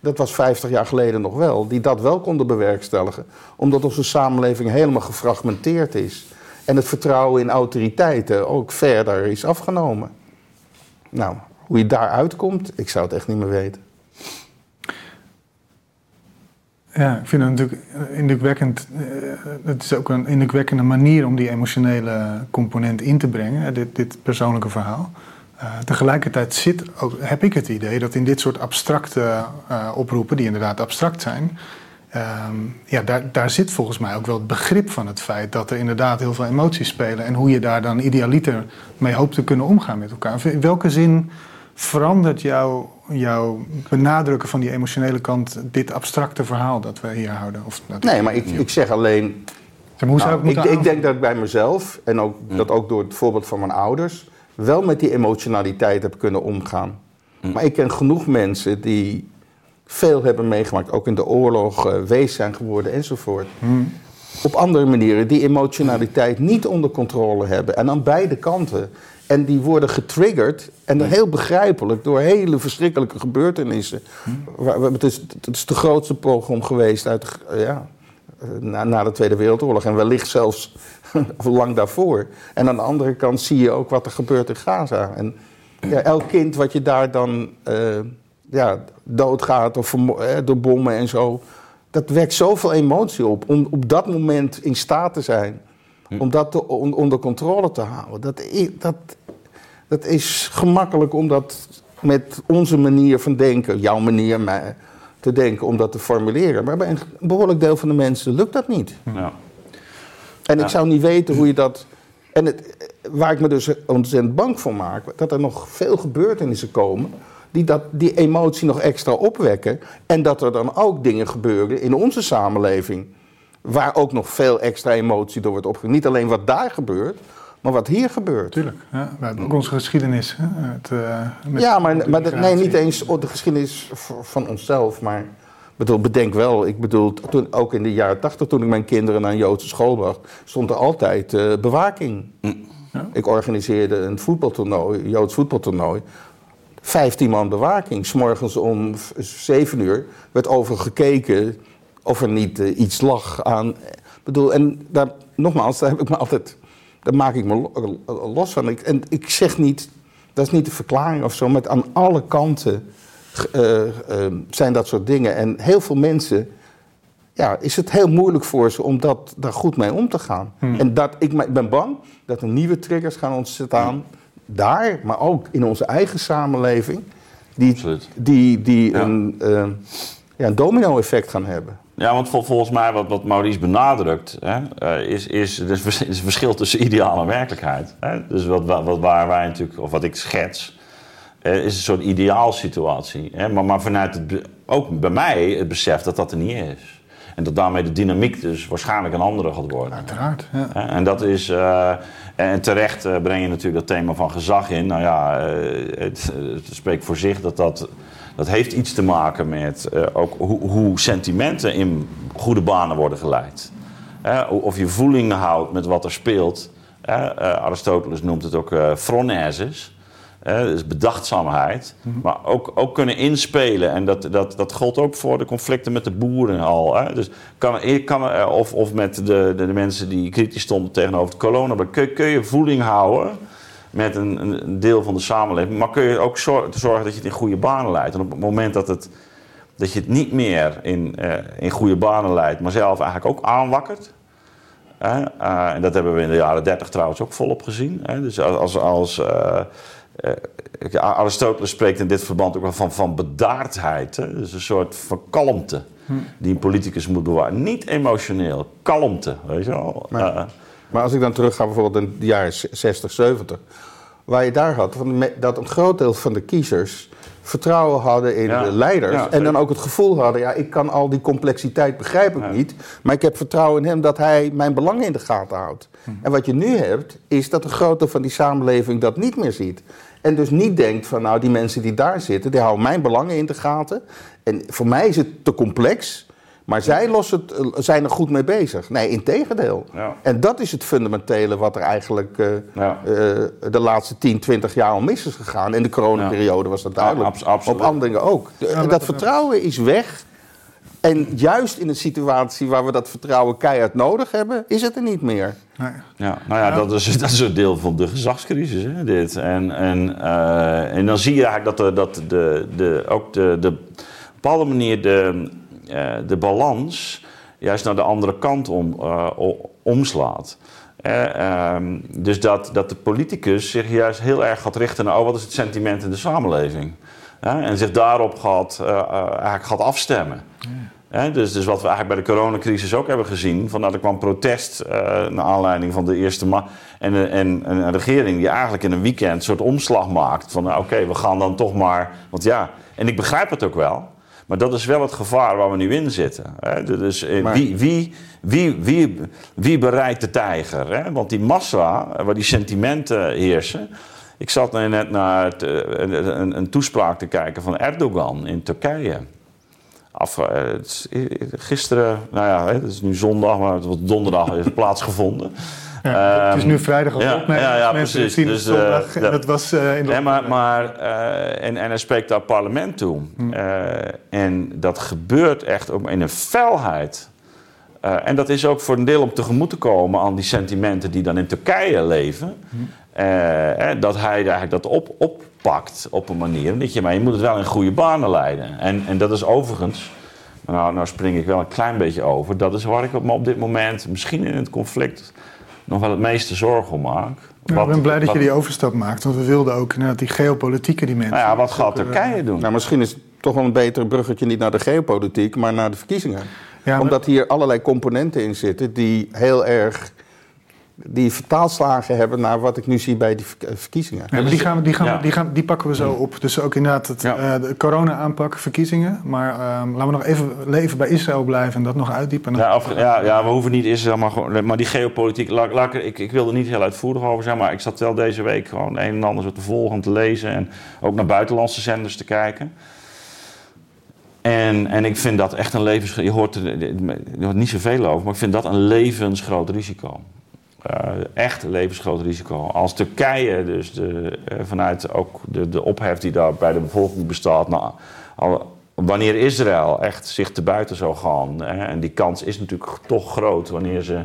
dat was 50 jaar geleden nog wel, die dat wel konden bewerkstelligen. Omdat onze samenleving helemaal gefragmenteerd is. En het vertrouwen in autoriteiten ook verder is afgenomen. Nou, hoe je daar uitkomt, ik zou het echt niet meer weten. Ja, ik vind het natuurlijk indrukwekkend. eh, Het is ook een indrukwekkende manier om die emotionele component in te brengen, dit, dit persoonlijke verhaal. Eh, tegelijkertijd zit ook, heb ik het idee dat in dit soort abstracte eh, oproepen, die inderdaad abstract zijn, ehm, ja, daar, daar zit volgens mij ook wel het begrip van het feit dat er inderdaad heel veel emoties spelen en hoe je daar dan idealiter mee hoopt te kunnen omgaan met elkaar. In welke zin verandert jouw, jouw benadrukken van die emotionele kant dit abstracte verhaal dat we hier houden? Of, dat Nee, maar ik, ik zeg alleen, Zeg maar, hoe zou Nou, ik moeten ik, ik denk dat ik bij mezelf, en ook, dat ook door het voorbeeld van mijn ouders, wel met die emotionaliteit heb kunnen omgaan. Maar ik ken genoeg mensen die veel hebben meegemaakt, ook in de oorlog, eh, wees zijn geworden enzovoort. Op andere manieren die emotionaliteit niet onder controle hebben. En aan beide kanten. En die worden getriggerd, en dat heel begrijpelijk, door hele verschrikkelijke gebeurtenissen. Het is, het is de grootste pogrom geweest uit, ja, na, na de Tweede Wereldoorlog en wellicht zelfs *laughs* lang daarvoor. En aan de andere kant zie je ook wat er gebeurt in Gaza. En ja, elk kind wat je daar dan eh, ja, doodgaat of eh, door bommen en zo, dat wekt zoveel emotie op. Om op dat moment in staat te zijn, om dat te- on- onder controle te houden. Dat, dat, dat is gemakkelijk om dat met onze manier van denken, jouw manier te denken, om dat te formuleren. Maar bij een behoorlijk deel van de mensen lukt dat niet. Ja. En Ja. ik zou niet weten hoe je dat. En het, waar ik me dus ontzettend bang voor maak, dat er nog veel gebeurtenissen komen die dat, die emotie nog extra opwekken. En dat er dan ook dingen gebeuren in onze samenleving, waar ook nog veel extra emotie door wordt opgewekt. Niet alleen wat daar gebeurt, maar wat hier gebeurt. Tuurlijk, ja, we hebben ook onze geschiedenis. Hè, het, eh, met- Ja, maar, de maar dat- nee, niet eens op de geschiedenis van onszelf, maar ik bedoel, bedenk wel, ik bedoel, toen, ook in de jaren tachtig, toen ik mijn kinderen naar een Joodse school bracht, stond er altijd eh, bewaking. Ja. Ik organiseerde een voetbaltoernooi, een Joods voetbaltoernooi. 15 man bewaking. S'morgens om v- 7 uur werd over gekeken of er niet eh, iets lag aan. Ik bedoel, en daar, nogmaals, daar heb ik me altijd. Daar maak ik me lo- los van. Ik, en ik zeg niet dat is niet de verklaring of zo, maar aan alle kanten uh, zijn dat soort dingen. En heel veel mensen ja, is het heel moeilijk voor ze om dat, daar goed mee om te gaan. Hmm. En dat, ik, ben bang dat er nieuwe triggers gaan ontstaan. Daar, maar ook in onze eigen samenleving. Die, die, die een, uh, ja, een domino-effect gaan hebben. Ja, want volgens mij wat, wat Maurice benadrukt, hè, uh, is, is, is, het verschil tussen ideaal en werkelijkheid. Hè? Dus wat, wat, waar wij natuurlijk, of wat ik schets, uh, is een soort ideaalsituatie. Hè? Maar, maar vanuit het, ook bij mij het besef dat dat er niet is. En dat daarmee de dynamiek dus waarschijnlijk een andere gaat worden. Uiteraard, ja. En dat is... Uh, en terecht breng je natuurlijk dat thema van gezag in. Nou ja, het, het, spreekt voor zich dat dat... Dat heeft iets te maken met ook hoe, hoe, sentimenten in goede banen worden geleid. of je voeling houdt met wat er speelt. Aristoteles noemt het ook uh, phronesis dus bedachtzaamheid. Mhm. Maar ook, ook kunnen inspelen. En dat, dat, dat gold ook voor de conflicten met de boeren al. Hè? Dus kan, kan, eh, of, of met de, de, de, mensen die kritisch stonden tegenover het corona. Kun, kun je voeling houden met een, een, deel van de samenleving. Maar kun je ook zorgen, zorgen dat je het in goede banen leidt. En op het moment dat, het, dat je het niet meer in, uh, in goede banen leidt, maar zelf eigenlijk ook aanwakkert. Uh, en dat hebben we in de jaren 30 trouwens ook volop gezien. Hè? Dus als, als uh, Aristoteles spreekt in dit verband ook wel van, van bedaardheid. Hè? Dus een soort van kalmte hm. die een politicus moet bewaren. Niet emotioneel, kalmte, weet je wel. Uh, maar als ik dan terug ga bijvoorbeeld in de jaren 60, 70... waar je daar had, dat een groot deel van de kiezers vertrouwen hadden in de leiders. en dan ook het gevoel hadden, ja, ik kan al die complexiteit begrijp ik niet. Maar ik heb vertrouwen in hem dat hij mijn belangen in de gaten houdt. Hm. En wat je nu hebt, is dat een groot deel van die samenleving dat niet meer ziet. En dus niet denkt van, nou, die mensen die daar zitten, die houden mijn belangen in de gaten. En voor mij is het te complex. Maar zij lossen het, eh, zijn er goed mee bezig. Nee, integendeel. Ja. En dat is het fundamentele wat er eigenlijk uh, uh, de laatste 10, 20 jaar al mis is gegaan. In de coronaperiode was dat duidelijk. Ja, Op andere dingen ook. dat vertrouwen is weg. En juist in een situatie waar we dat vertrouwen keihard nodig hebben, is het er niet meer. Nee. Ja, nou ja, Dat, is, *laughs* dat is een deel van de gezagscrisis, hè, dit. En, en, uh, en dan zie je eigenlijk dat, de, dat de, de, ook de, de, op een bepaalde manier de, de balans juist naar de andere kant om, uh, omslaat. Uh, dus dat, dat de politicus zich juist heel erg gaat richten naar oh, wat is het sentiment in de samenleving. en zich daarop gaat, eigenlijk gaat afstemmen. Ja dus, dus wat we eigenlijk bij de coronacrisis ook hebben gezien, van dat er kwam protest uh, naar aanleiding van de eerste ma en, en, en, een regering die eigenlijk in een weekend een soort omslag maakt van nou, oké, we gaan dan toch maar, want ja, en ik begrijp het ook wel, maar dat is wel het gevaar waar we nu in zitten. Hè? Dus eh, wie, wie, wie, wie, wie bereidt de tijger? Hè? Want die massa, waar die sentimenten heersen. Ik zat net naar het, eh, een, een toespraak te kijken van Erdogan in Turkije. Af, gisteren, nou ja, het is nu zondag, maar het was donderdag is *laughs* plaatsgevonden. Ja, het is nu vrijdag al ja, ja, ja, precies. Dus, zondag, uh, dat was uh, in de... maar, maar en, en hij spreekt daar parlement toe. Hm. en dat gebeurt echt in een felheid. en dat is ook voor een deel om tegemoet te komen aan die sentimenten die dan in Turkije leven. Hm. dat hij eigenlijk dat op, op pakt op een manier. Dat je, maar je moet het wel in goede banen leiden. En, en dat is overigens, nou, nou spring ik wel een klein beetje over. Dat is waar ik me op dit moment, misschien in het conflict, nog wel het meeste zorgen om maak. ik ben blij dat je die overstap maakt, want we wilden ook inderdaad die geopolitieke dimensie. Nou ja, wat gaat Turkije eh, doen? Nou, misschien is het toch wel een beter bruggetje niet naar de geopolitiek, maar naar de verkiezingen. Ja, Omdat hier allerlei componenten in zitten die heel erg die vertaalslagen hebben naar wat ik nu zie bij die eh, verkiezingen. Ja, die, gaan, die, gaan, die, gaan, die pakken we zo op. Dus ook inderdaad het, uh, de corona-aanpak, verkiezingen. Maar um, laten we nog even leven bij Israël blijven en dat nog uitdiepen. Ja, ja, ja, we hoeven niet Israël, maar, gewoon, maar die geopolitiek. Laat, laat, ik, ik wil er niet heel uitvoerig over zijn, maar ik zat wel deze week gewoon een en ander te volgen, te lezen en ook naar buitenlandse zenders te kijken. En, en ik vind dat echt een levens... Je hoort er, je hoort niet zoveel over, maar ik vind dat een levensgroot risico. Uh, echt levensgroot risico. Als Turkije dus de, uh, vanuit ook de, de ophef die daar bij de bevolking bestaat, nou, wanneer Israël echt zich te buiten zou gaan, hè, en die kans is natuurlijk toch groot wanneer ze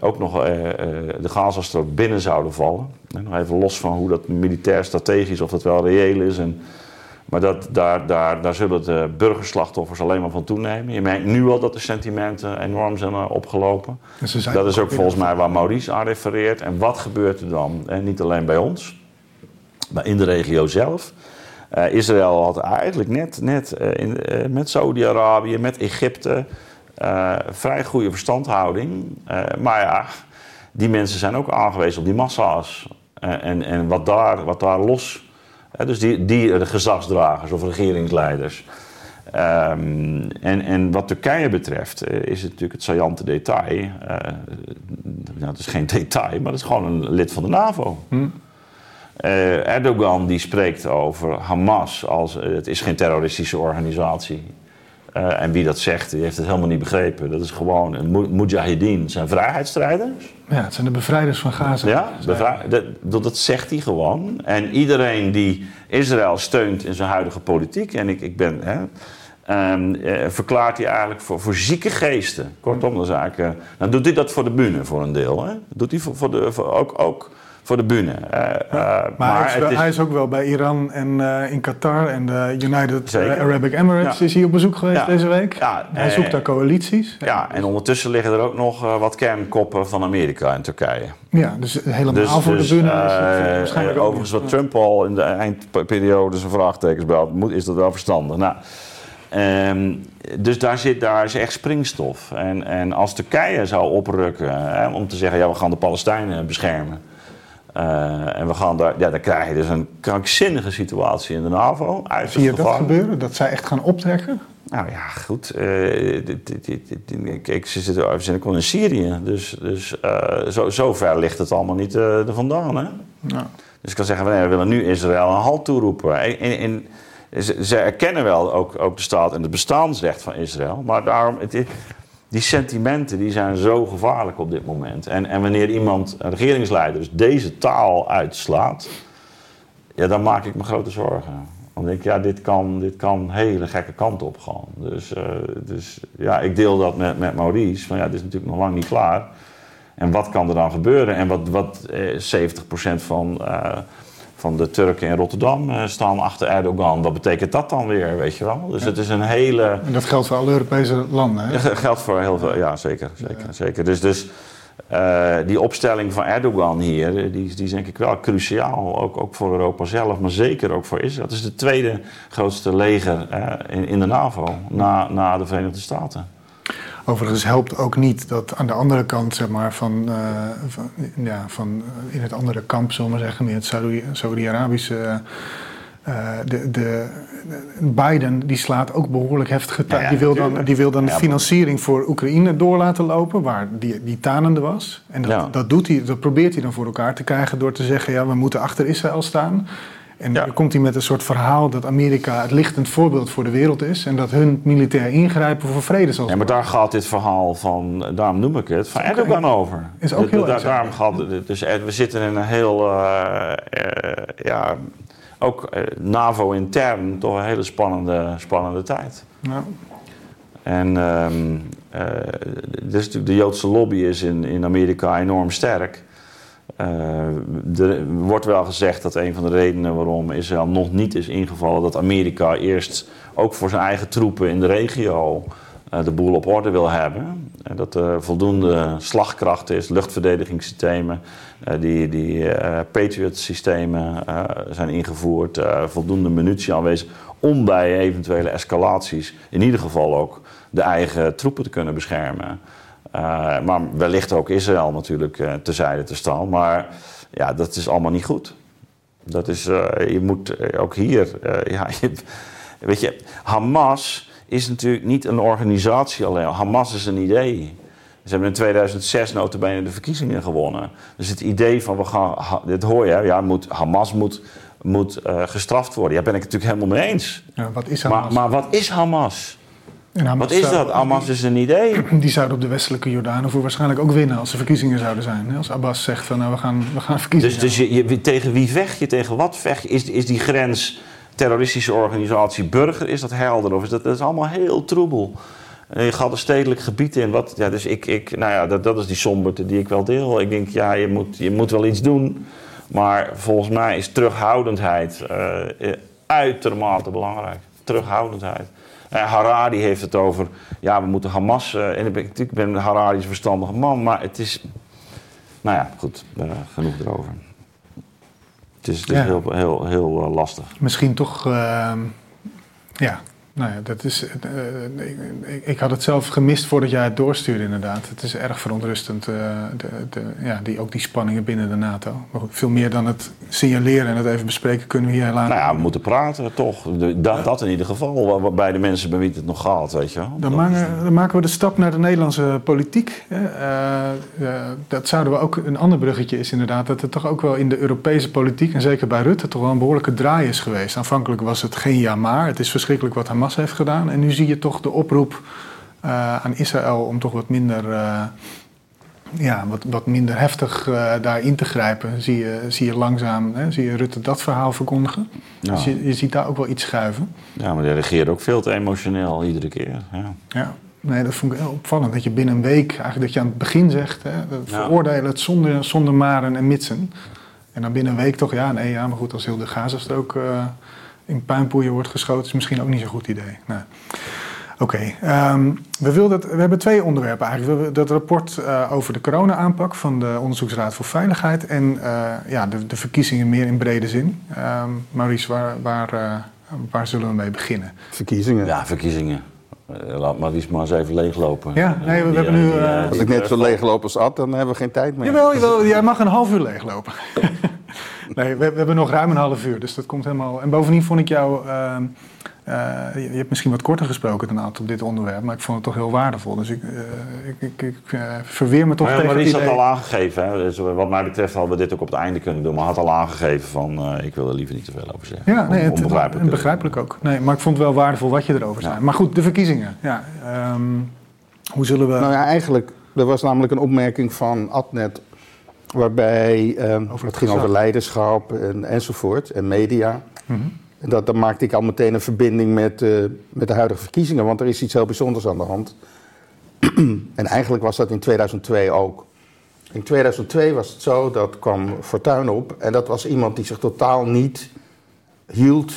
ook nog de Gazastrook binnen zouden vallen. En nog even los van hoe dat militair strategisch, of dat wel reëel is. En, maar dat, daar, daar, daar zullen de burgerslachtoffers alleen maar van toenemen. Je merkt nu al dat de sentimenten enorm zijn opgelopen. dat is ook volgens mij waar Maurice aan refereert. En wat gebeurt er dan? En niet alleen bij ons, maar in de regio zelf. Uh, Israël had eigenlijk net, net uh, in, uh, met Saudi-Arabië, met Egypte, vrij goede verstandhouding. maar ja, die mensen zijn ook aangewezen op die massa's. en en wat, daar, wat daar los. Dus die, die de gezagsdragers of regeringsleiders. Um, en, en wat Turkije betreft is het natuurlijk het saillante detail. nou, het is geen *laughs* detail, maar het is gewoon een lid van de NAVO. Hm. Uh, Erdogan die spreekt over Hamas als het is geen terroristische organisatie. Uh, en wie dat zegt, die heeft het helemaal niet begrepen. Dat is gewoon een mujahideen, zijn vrijheidsstrijders. Ja, het zijn de bevrijders van Gaza. Ja, dat, dat, zegt hij gewoon. En iedereen die Israël steunt in zijn huidige politiek, en ik, ik ben, hè, um, verklaart hij eigenlijk voor, voor zieke geesten. Kortom, dan, zaken, dan doet hij dat voor de bühne voor een deel. Hè. doet hij voor, voor de, voor ook, ook voor de bühne. Uh, maar, maar hij, is hij, is ook wel bij Iran en uh, in Qatar en de United Arab Emirates is hij op bezoek geweest deze week. Ja, hij zoekt daar coalities. Ja, en ondertussen liggen er ook nog wat kernkoppen van Amerika en Turkije. Ja, dus helemaal dus, voor de dus, bühne is het waarschijnlijk Overigens wat Trump al in de eindperiode zijn vraagtekens bij is dat wel verstandig. Nou, Um, dus daar, zit, daar is echt springstof. En, en als Turkije zou oprukken hè, om te zeggen: ja, we gaan de Palestijnen beschermen. Uh, en we gaan daar, ja, dan krijg je dus een krankzinnige situatie in de NAVO. Zie je dat gebeuren? Dat zij echt gaan optrekken? Nou ja, goed. Kijk, ze zitten even in Syrië. Dus, dus uh, zo, zo ver ligt het allemaal niet er vandaan. Hè? Dus ik kan zeggen, we willen nu Israël een halt toeroepen. En, en, ze, ze, erkennen wel ook, ook de staat en het bestaansrecht van Israël. Maar daarom, het, die sentimenten die zijn zo gevaarlijk op dit moment. En, en wanneer iemand, een regeringsleider, dus deze taal uitslaat, ja, dan maak ik me grote zorgen. Denk ik, ja, dit kan, dit kan hele gekke kant op gaan. Dus, uh, dus ja, ik deel dat met, met Maurice, van ja, dit is natuurlijk nog lang niet klaar. En wat kan er dan gebeuren? En wat, wat eh, 70% van... Uh, van de Turken in Rotterdam uh, staan achter Erdogan. Wat betekent dat dan weer, weet je wel? Dus het is een hele... En dat geldt voor alle Europese landen, hè? Dat geldt voor heel veel, ja, zeker. zeker, zeker. Dus, dus uh, die opstelling van Erdogan hier, die, die is denk ik wel cruciaal. Ook, ook voor Europa zelf, maar zeker ook voor Israël. Het is de tweede grootste leger in, in de NAVO, na, na de Verenigde Staten. Overigens helpt ook niet dat aan de andere kant, zeg maar, van, uh, van ja, van in het andere kamp, zullen we maar zeggen, in het Saudi-Arabische. Uh, de, de, Biden die slaat ook behoorlijk heftig ja, die wil dan, die wil dan de financiering voor Oekraïne door laten lopen, waar die, die tanende was. En dat, dat, doet hij, dat probeert hij dan voor elkaar te krijgen door te zeggen: ja, we moeten achter Israël staan. En dan komt hij met een soort verhaal dat Amerika het lichtend voorbeeld voor de wereld is. En dat hun militair ingrijpen voor vrede zal Ja, maar daar gaat dit verhaal van, daarom noem ik het, van Erdogan over. Is ook heel erg. Daarom gaat dus we zitten in een heel, uh, uh, ja, ook uh, NAVO-intern toch een hele spannende, spannende tijd. Ja. En um, dus natuurlijk de Joodse lobby is in, in Amerika enorm sterk. Uh, er wordt wel gezegd dat een van de redenen waarom Israël nog niet is ingevallen, dat Amerika eerst ook voor zijn eigen troepen in de regio uh, de boel op orde wil hebben. En dat er voldoende slagkracht is, luchtverdedigingssystemen, die, die Patriot-systemen zijn ingevoerd, voldoende munitie aanwezig om bij eventuele escalaties in ieder geval ook de eigen troepen te kunnen beschermen. Uh, maar wellicht ook Israël natuurlijk uh, terzijde te staan. Maar ja, dat is allemaal niet goed. Dat is, uh, je moet ook hier, ja, *laughs* je, weet je, Hamas is natuurlijk niet een organisatie alleen. Hamas is een idee. Ze hebben in 2006 notabene de verkiezingen gewonnen. Dus het idee van we gaan, dit hoor je, ja, moet, Hamas moet, moet gestraft worden. Ja, ben ik het natuurlijk helemaal mee eens. Ja, wat is Hamas? Maar, maar wat is Hamas? Wat is dat? Hamas is een idee. *clears throat* Die zouden op de westelijke Jordaan voor waarschijnlijk ook winnen als er verkiezingen zouden zijn. Als Abbas zegt van nou we gaan, we gaan verkiezingen. Dus, dus je, je, tegen wie vecht je? Tegen wat vecht je? Is, is die grens terroristische organisatie burger? Is dat helder? Of is dat, dat is allemaal heel troebel? En je gaat een stedelijk gebied in. Wat, ja, dus ik, ik, nou ja, dat, dat is die somberte die ik wel deel. Ik denk, ja, je moet, je moet wel iets doen. Maar volgens mij is terughoudendheid uh, uitermate belangrijk. Terughoudendheid. En Harari heeft het over, ja, we moeten Hamas. En ik ben Harari een verstandige man, maar het is. Nou ja, goed, genoeg erover. Het is, het is heel, heel, heel lastig. Misschien toch, ehm, ja, nou ja, dat is, uh, ik, ik, had het zelf gemist voordat jij het doorstuurde inderdaad. Het is erg verontrustend, uh, de, de, ja, die, ook die spanningen binnen de NATO. Maar goed, veel meer dan het signaleren en het even bespreken kunnen we hier helaas... Nou ja, we moeten praten toch. Dat, dat in ieder geval, waarbij de mensen bij wie het nog gaat, weet je Dan, maken, dan maken we de stap naar de Nederlandse politiek. Uh, dat zouden we ook, een ander bruggetje is inderdaad, dat het toch ook wel in de Europese politiek, en zeker bij Rutte, toch wel een behoorlijke draai is geweest. Aanvankelijk was het geen ja maar, het is verschrikkelijk wat Hamas heeft gedaan. En nu zie je toch de oproep uh, aan Israël om toch wat minder, uh, ja, wat, wat minder heftig uh, daarin te grijpen. Zie je, zie je langzaam, hè, zie je Rutte dat verhaal verkondigen. Ja. Dus je, je ziet daar ook wel iets schuiven. Ja, maar die reageert ook veel te emotioneel iedere keer. Ja. ja. Nee, dat vond ik heel opvallend. Dat je binnen een week, eigenlijk dat je aan het begin zegt, hè, veroordelen het zonder, zonder maren en mitsen. En dan binnen een week toch, ja, nee, ja, maar goed, als heel de Gazastrook uh, in puinpoeien wordt geschoten, is misschien ook niet zo'n goed idee. Nou. Oké, okay. um, we, we hebben twee onderwerpen eigenlijk. We hebben dat rapport uh, over de corona-aanpak van de Onderzoeksraad voor Veiligheid en uh, ja, de, de, verkiezingen meer in brede zin. Um, Maurice, waar, waar, uh, waar zullen we mee beginnen? Verkiezingen. Ja, verkiezingen. Laat Maurice maar eens even leeglopen. Ja, nee, we, die, hebben nu... Als ik net zo leegloop als Ad, dan hebben we geen tijd meer. Jawel, jawel jij mag een half uur leeglopen. *laughs* nee, we, we, hebben nog ruim een half uur, dus dat komt helemaal... En bovendien vond ik jou... Uh, uh, je, je hebt misschien wat korter gesproken dan aantal op dit onderwerp, maar ik vond het toch heel waardevol. Dus ik, uh, ik, ik, ik uh, verweer me toch maar, tegen Maar die had al aangegeven, hè? Dus wat mij betreft hadden we dit ook op het einde kunnen doen, maar had al aangegeven van ik wil er liever niet te veel over zeggen. Ja, nee, het, onbegrijpelijk. begrijpelijk ook. Nee, maar ik vond het wel waardevol wat je erover zei. Ja. Maar goed, de verkiezingen. Ja, um, hoe zullen we... Nou ja, eigenlijk, er was namelijk een opmerking van Adnet waarbij um, over het ging over leiderschap en, enzovoort en media. Mm -hmm. En dat, dan maakte ik al meteen een verbinding met, uh, met de huidige verkiezingen, want er is iets heel bijzonders aan de hand. *clears throat* en eigenlijk was dat in 2002 ook. In 2002 was het zo, dat kwam Fortuyn op en dat was iemand die zich totaal niet hield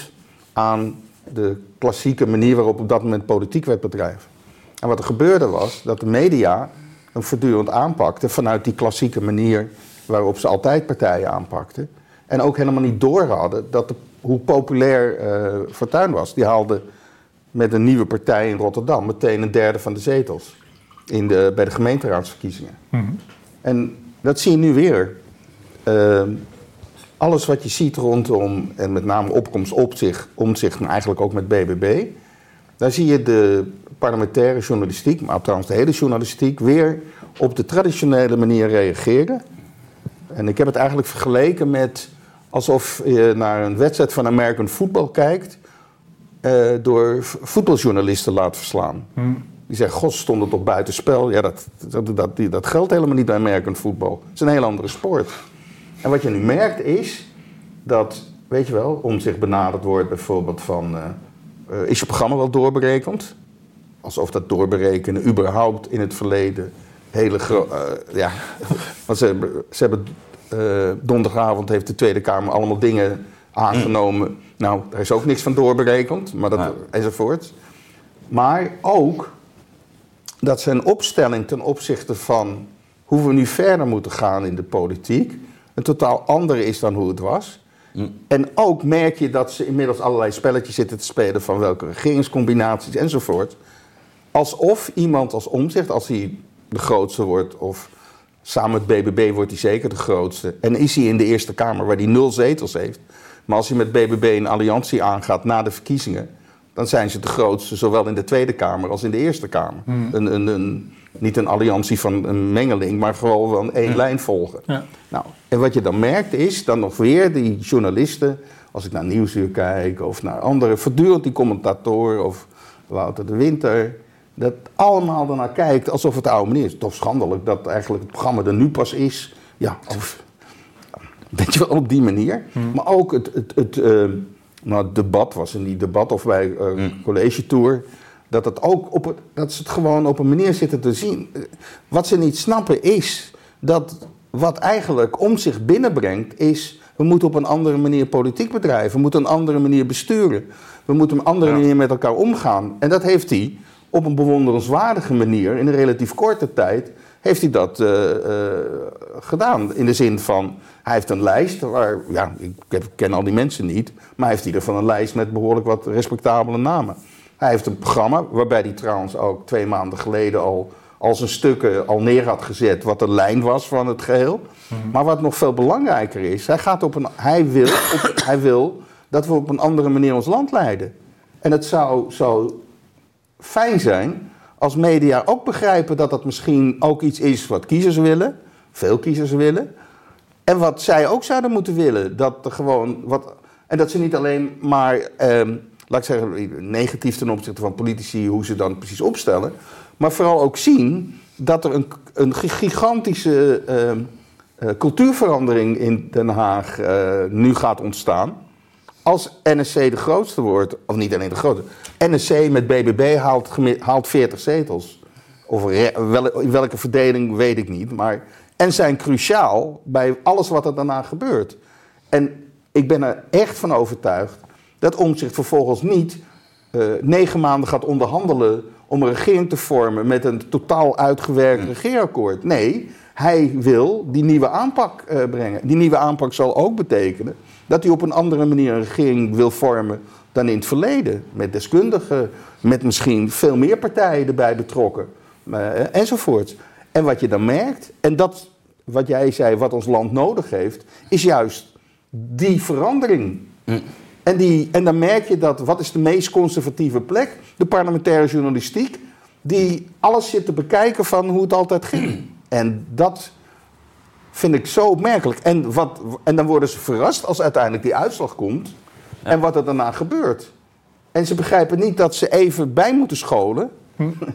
aan de klassieke manier waarop op dat moment politiek werd bedreven. En wat er gebeurde was dat de media hem voortdurend aanpakte vanuit die klassieke manier waarop ze altijd partijen aanpakten. En ook helemaal niet door hadden dat de, hoe populair uh, Fortuyn was. Die haalde met een nieuwe partij in Rotterdam meteen een derde van de zetels in de, bij de gemeenteraadsverkiezingen. Mm -hmm. En dat zie je nu weer. Uh, alles wat je ziet rondom, en met name opkomst op zich, om zich, maar eigenlijk ook met BBB, daar zie je de parlementaire journalistiek, maar trouwens de hele journalistiek, weer op de traditionele manier reageren. En ik heb het eigenlijk vergeleken met alsof je naar een wedstrijd van American Football kijkt, uh, door voetbaljournalisten laat verslaan. Hmm. Die zeggen, god, stond het op buitenspel. Ja, dat, dat, dat, dat geldt helemaal niet bij American Football. Het is een heel andere sport. En wat je nu merkt is dat, weet je wel, om zich benaderd wordt bijvoorbeeld van... Uh, uh, is je programma wel doorberekend? Alsof dat doorberekenen überhaupt in het verleden hele grote... Uh, ja, *laughs* want ze, ze hebben... donderdagavond heeft de Tweede Kamer allemaal dingen aangenomen. Nou, daar is ook niks van doorberekend, maar dat, ja. enzovoort. Maar ook dat een opstelling ten opzichte van hoe we nu verder moeten gaan in de politiek een totaal andere is dan hoe het was. Mm. En ook merk je dat ze inmiddels allerlei spelletjes zitten te spelen van welke regeringscombinaties enzovoort. Alsof iemand als omzicht, als hij de grootste wordt, of samen met BBB wordt hij zeker de grootste. En is hij in de Eerste Kamer waar hij nul zetels heeft. Maar als hij met BBB een alliantie aangaat na de verkiezingen, dan zijn ze de grootste, zowel in de Tweede Kamer als in de Eerste Kamer. Mm. Een, een, een, niet een alliantie van een mengeling, maar gewoon wel een één ja. lijn volgen. Ja. Nou, en wat je dan merkt is dan nog weer die journalisten, als ik naar Nieuwsuur kijk of naar andere, voortdurend die commentatoren of Wouter de Winter, dat allemaal ernaar kijkt alsof het de oude meneer is. Toch schandelijk dat eigenlijk het programma er nu pas is. Ja, of, weet je wel, op die manier. Hmm. Maar ook het, het, het, uh, nou, het debat was in die debat of bij uh, hmm. college tour dat, het ook op, dat ze het gewoon op een manier zitten te zien. Wat ze niet snappen is dat wat eigenlijk om zich binnenbrengt is... we moeten op een andere manier politiek bedrijven. We moeten een andere manier besturen. We moeten op een andere manier met elkaar omgaan. En dat heeft hij op een bewonderenswaardige manier in een relatief korte tijd heeft hij dat uh, uh, gedaan. In de zin van, hij heeft een lijst waar, ja, ik ken al die mensen niet, maar hij heeft in ieder geval een lijst met behoorlijk wat respectabele namen. Hij heeft een programma waarbij hij trouwens ook twee maanden geleden al al zijn stukken al neer had gezet wat de lijn was van het geheel. Mhm. Maar wat nog veel belangrijker is, hij, gaat op een, hij, wil, op, hij wil dat we op een andere manier ons land leiden. En het zou zo fijn zijn als media ook begrijpen dat dat misschien ook iets is wat kiezers willen, veel kiezers willen. En wat zij ook zouden moeten willen. Dat er gewoon wat, en dat ze niet alleen maar, ehm, laat ik zeggen, negatief ten opzichte van politici, hoe ze dan precies opstellen. Maar vooral ook zien dat er een, een gigantische ehm, eh, cultuurverandering in Den Haag uh, nu gaat ontstaan. Als NSC de grootste wordt, of niet alleen de grootste, NSC met BBB haalt, haalt 40 zetels. Of wel, in welke verdeling weet ik niet. Maar, en zijn cruciaal bij alles wat er daarna gebeurt. En ik ben er echt van overtuigd dat Omtzigt vervolgens niet uh, negen maanden gaat onderhandelen om een regering te vormen met een totaal uitgewerkt mm. regeerakkoord. Nee, hij wil die nieuwe aanpak uh, brengen. Die nieuwe aanpak zal ook betekenen dat hij op een andere manier een regering wil vormen dan in het verleden. Met deskundigen, met misschien veel meer partijen erbij betrokken, uh, enzovoort. En wat je dan merkt, en dat wat jij zei, wat ons land nodig heeft, is juist die verandering. Mm. En, die, en dan merk je dat, wat is de meest conservatieve plek? De parlementaire journalistiek, die alles zit te bekijken van hoe het altijd ging. En dat vind ik zo opmerkelijk. En, wat, en dan worden ze verrast als uiteindelijk die uitslag komt en wat er daarna gebeurt. En ze begrijpen niet dat ze even bij moeten scholen. Hm *laughs*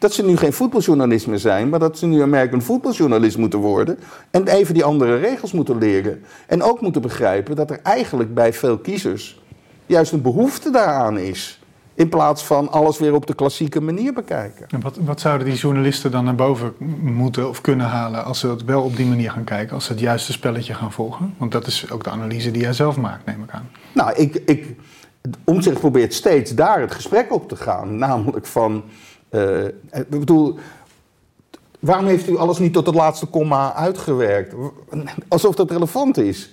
dat ze nu geen voetbaljournalist meer zijn, maar dat ze nu American voetbaljournalist moeten worden. En even die andere regels moeten leren. En ook moeten begrijpen dat er eigenlijk bij veel kiezers juist een behoefte daaraan is. In plaats van alles weer op de klassieke manier bekijken. En wat, wat zouden die journalisten dan naar boven moeten of kunnen halen als ze het wel op die manier gaan kijken, als ze het juiste spelletje gaan volgen? Want dat is ook de analyse die jij zelf maakt, neem ik aan. Nou, ik, ik, Omtzigt probeert steeds daar het gesprek op te gaan. Namelijk van, uh, ik bedoel, waarom heeft u alles niet tot het laatste komma uitgewerkt? Alsof dat relevant is,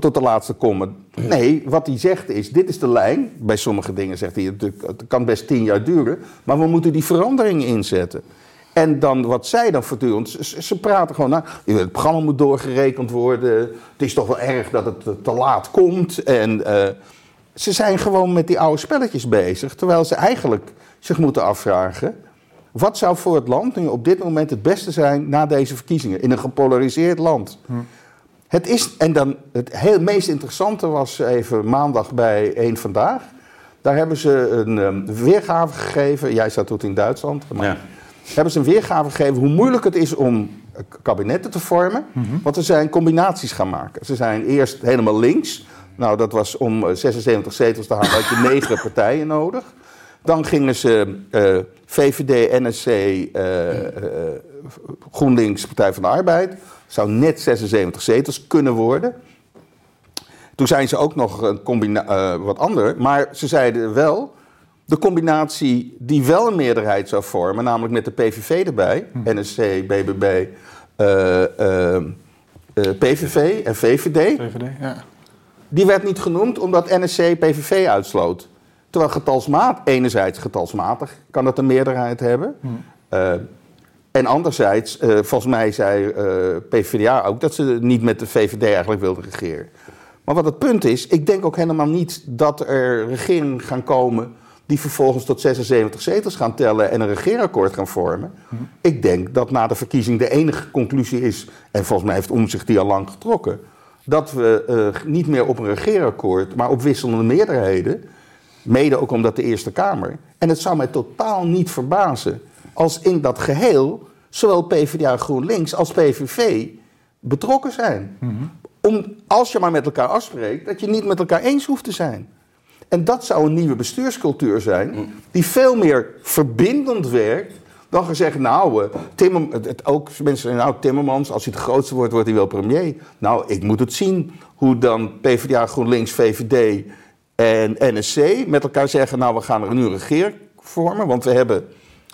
tot de laatste komma. Nee, wat hij zegt is, dit is de lijn. Bij sommige dingen zegt hij, het kan best tien jaar duren. Maar we moeten die verandering inzetten. En dan wat zij dan voortdurend, ze, ze praten gewoon, nou, het programma moet doorgerekend worden. Het is toch wel erg dat het te laat komt. En uh, ze zijn gewoon met die oude spelletjes bezig. Terwijl ze eigenlijk zich moeten afvragen. Wat zou voor het land nu op dit moment het beste zijn na deze verkiezingen in een gepolariseerd land? Hm. Het is, en dan het heel, meest interessante was even maandag bij één Vandaag. Daar hebben ze een um, weergave gegeven. Jij zat toen in Duitsland. Maar ja. Hebben ze een weergave gegeven hoe moeilijk het is om kabinetten te vormen. Mm -hmm. Want er zijn combinaties gaan maken. Ze zijn eerst helemaal links. Nou, dat was om 76 zetels te halen, had je *laughs* negen partijen nodig. Dan gingen ze uh, eh, VVD, NSC, uh, uh, GroenLinks, Partij van de Arbeid. Zou net 76 zetels kunnen worden. Toen zijn ze ook nog een combina wat ander. Maar ze zeiden wel, de combinatie die wel een meerderheid zou vormen, namelijk met de PVV erbij, hm. NSC, BBB, PVV en VVD. VVD ja. Die werd niet genoemd omdat NSC PVV uitsloot. Terwijl getalsmatig, enerzijds getalsmatig kan dat een meerderheid hebben. Hmm. Uh, en anderzijds, uh, volgens mij zei uh, PvdA ook dat ze niet met de VVD eigenlijk wilden regeren. Maar wat het punt is, ik denk ook helemaal niet dat er regeringen gaan komen die vervolgens tot 76 zetels gaan tellen en een regeerakkoord gaan vormen. Hmm. Ik denk dat na de verkiezing de enige conclusie is, en volgens mij heeft Omzicht die al lang getrokken, dat we niet meer op een regeerakkoord, maar op wisselende meerderheden Mede ook omdat de Eerste Kamer. En het zou mij totaal niet verbazen als in dat geheel zowel PvdA GroenLinks als PVV betrokken zijn. Mhm. Om, als je maar met elkaar afspreekt, dat je niet met elkaar eens hoeft te zijn. En dat zou een nieuwe bestuurscultuur zijn, die veel meer verbindend werkt dan gezegd, nou, uh, Timmer, het, ook mensen zeggen, nou, Timmermans, als hij het grootste wordt, wordt hij wel premier. Nou, ik moet het zien hoe dan PvdA, GroenLinks, VVD en NSC met elkaar zeggen, nou, we gaan er nu een regeer vormen, want we hebben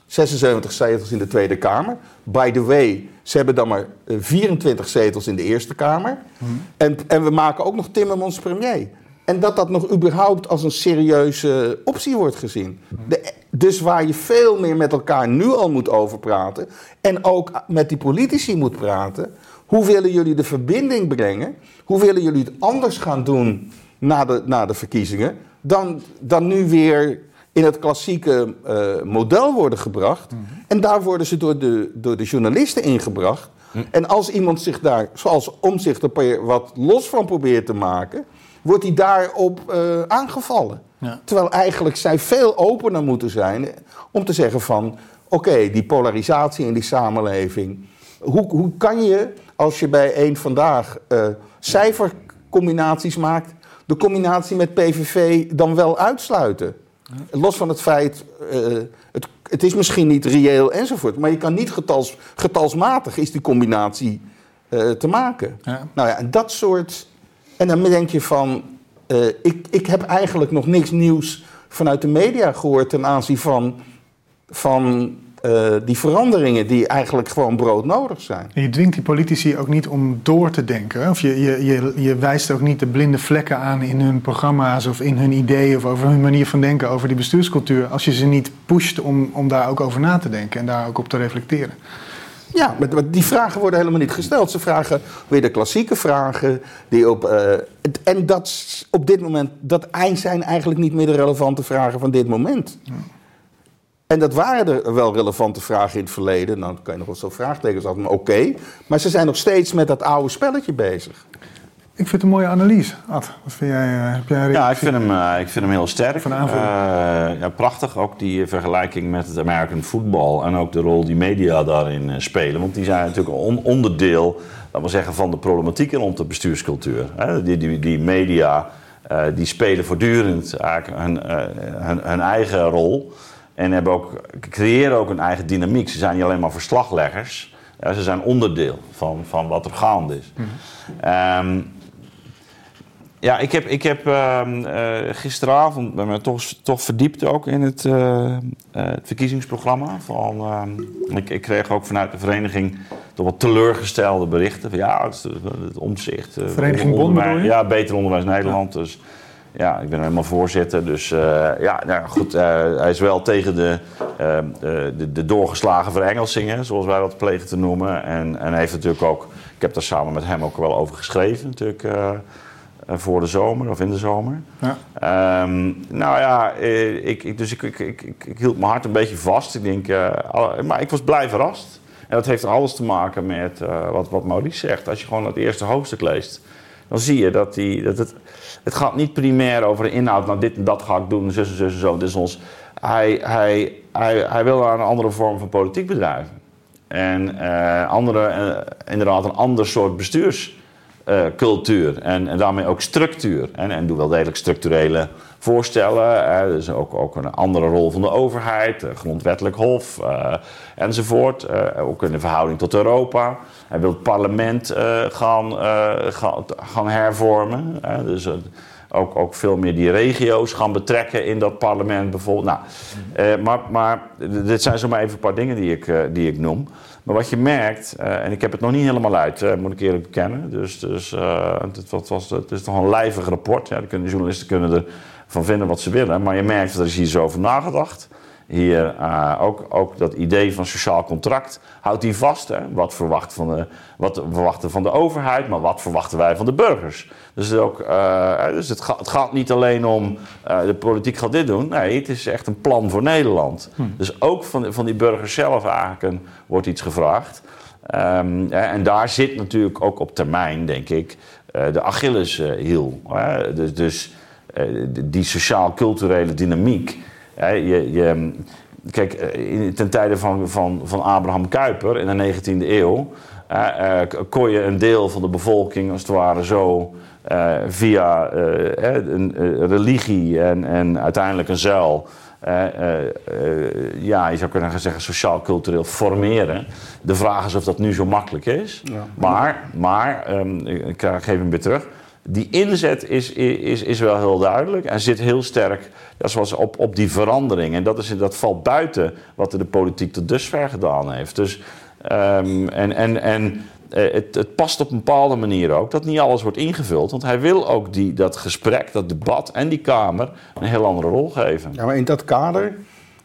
76 zetels in de Tweede Kamer. By the way, ze hebben dan maar 24 zetels in de Eerste Kamer. Hmm. En, en we maken ook nog Timmermans premier. En dat dat nog überhaupt als een serieuze optie wordt gezien. De, dus waar je veel meer met elkaar nu al moet over praten. En ook met die politici moet praten. Hoe willen jullie de verbinding brengen? Hoe willen jullie het anders gaan doen na de, na de verkiezingen? Dan, dan nu weer in het klassieke uh, model worden gebracht. Mhm. En daar worden ze door de, door de journalisten ingebracht. Mhm. En als iemand zich daar, zoals omzicht er wat los van probeert te maken wordt hij daarop uh, aangevallen. Terwijl eigenlijk zij veel opener moeten zijn om te zeggen van... oké, die polarisatie in die samenleving... Hoe, hoe kan je, als je bij één vandaag uh, cijfercombinaties maakt... de combinatie met PVV dan wel uitsluiten? Los van het feit, uh, het, het, is misschien niet reëel enzovoort... maar je kan niet getals, getalsmatig is die combinatie te maken. Ja. Nou ja, en dat soort en dan denk je van, uh, ik, ik heb eigenlijk nog niks nieuws vanuit de media gehoord ten aanzien van, van uh, die veranderingen die eigenlijk gewoon broodnodig zijn. En je dwingt die politici ook niet om door te denken. Of je, je, je, je wijst ook niet de blinde vlekken aan in hun programma's of in hun ideeën of over hun manier van denken over die bestuurscultuur. Als je ze niet pusht om, om daar ook over na te denken en daar ook op te reflecteren. Ja, maar die vragen worden helemaal niet gesteld. Ze vragen weer de klassieke vragen. Die op, uh, en dat op dit moment, dat zijn eigenlijk niet meer de relevante vragen van dit moment. En dat waren er wel relevante vragen in het verleden. Nou, dan kan je nog wel zo vraagtekens af, maar oké. Maar ze zijn nog steeds met dat oude spelletje bezig. Ik vind het een mooie analyse. Ad, wat vind jij? Uh, heb jij ja, ik vind, hem, uh, ik vind hem heel sterk. Van uh, ja, prachtig, ook die vergelijking met het American football en ook de rol die media daarin spelen. Want die zijn natuurlijk een onderdeel, laten we zeggen, van de problematiek rond de bestuurscultuur. Hè? Die, die, die media die spelen voortdurend eigenlijk hun, hun, hun, eigen rol en hebben ook, creëren ook een eigen dynamiek. Ze zijn niet alleen maar verslagleggers. ze zijn onderdeel van, van wat er gaande is. Mm ja, ik heb, ik heb uh, gisteravond me toch, toch verdiept ook in het, uh, het verkiezingsprogramma. Van, ehm, ik, ik, kreeg ook vanuit de vereniging toch wat teleurgestelde berichten. Van, ja, het, het omzicht. Vereniging Bond Ja, Beter Onderwijs Nederland. Dus ja, ik ben helemaal voorzitter. Dus ja, nou goed, hij is wel tegen de, ehm, de, de, doorgeslagen verengelsingen, zoals wij dat plegen te noemen. En, en heeft natuurlijk ook, ik heb daar samen met hem ook wel over geschreven natuurlijk eh, voor de zomer of in de zomer. Ja. Ehm, nou ja, eh, ik, ik, dus ik, ik, ik, ik, hield mijn hart een beetje vast. Ik denk, maar ik was blij verrast. En dat heeft alles te maken met wat, wat Maurice zegt. Als je gewoon het eerste hoofdstuk leest, dan zie je dat, die, dat het, het gaat niet primair over de inhoud. Nou, dit en dat ga ik doen, zus en zus zo. Dit ons. Hij, hij, hij, hij wil een andere vorm van politiek bedrijven. En andere, inderdaad een ander soort bestuurs uh, cultuur en, en daarmee ook structuur. En, en doe wel degelijk structurele voorstellen. Dus ook, ook een andere rol van de overheid, eh, grondwettelijk hof enzovoort. Ook in de verhouding tot Europa. Hij wil het parlement gaan, gaan, gaan, hervormen. dus ook, ook veel meer die regio's gaan betrekken in dat parlement bijvoorbeeld. Nou, maar, maar dit zijn zomaar even een paar dingen die ik, die ik noem. Maar wat je merkt, en ik heb het nog niet helemaal uit, moet ik eerlijk bekennen. Dus, dus uh, het, was, het is toch een lijvig rapport. Ja, de journalisten kunnen ervan vinden wat ze willen. Maar je merkt dat er is hier zo over nagedacht hier uh, ook, ook dat idee van sociaal contract houdt hij vast. Hè? Wat, verwacht van de, wat verwachten van de overheid, maar wat verwachten wij van de burgers? Dus, het, ook, uh, dus het, gaat, het gaat niet alleen om uh, de politiek gaat dit doen. Nee, het is echt een plan voor Nederland. Hm. Dus ook van, van die burgers zelf eigenlijk een, wordt iets gevraagd. Um, en daar zit natuurlijk ook op termijn, denk ik, de Achilleshiel. dus dus die sociaal-culturele dynamiek je, je, kijk, eh, ten tijde van, van, van Abraham Kuyper in de 19e eeuw. Uh, kon je een deel van de bevolking als het ware zo eh, via een, een religie en, en uiteindelijk een zuil. ja, je zou kunnen zeggen sociaal-cultureel formeren. De vraag is of dat nu zo makkelijk is. Ja. Maar, maar um, ik geef hem weer terug. Die inzet is, is, is wel heel duidelijk en zit heel sterk zoals op, op die verandering. En dat, is, dat valt buiten wat de politiek tot dusver gedaan heeft. Dus, um, en en, en eh, het, het, past op een bepaalde manier ook dat niet alles wordt ingevuld. Want hij wil ook die, dat gesprek, dat debat en die Kamer een heel andere rol geven. Ja, maar in dat kader,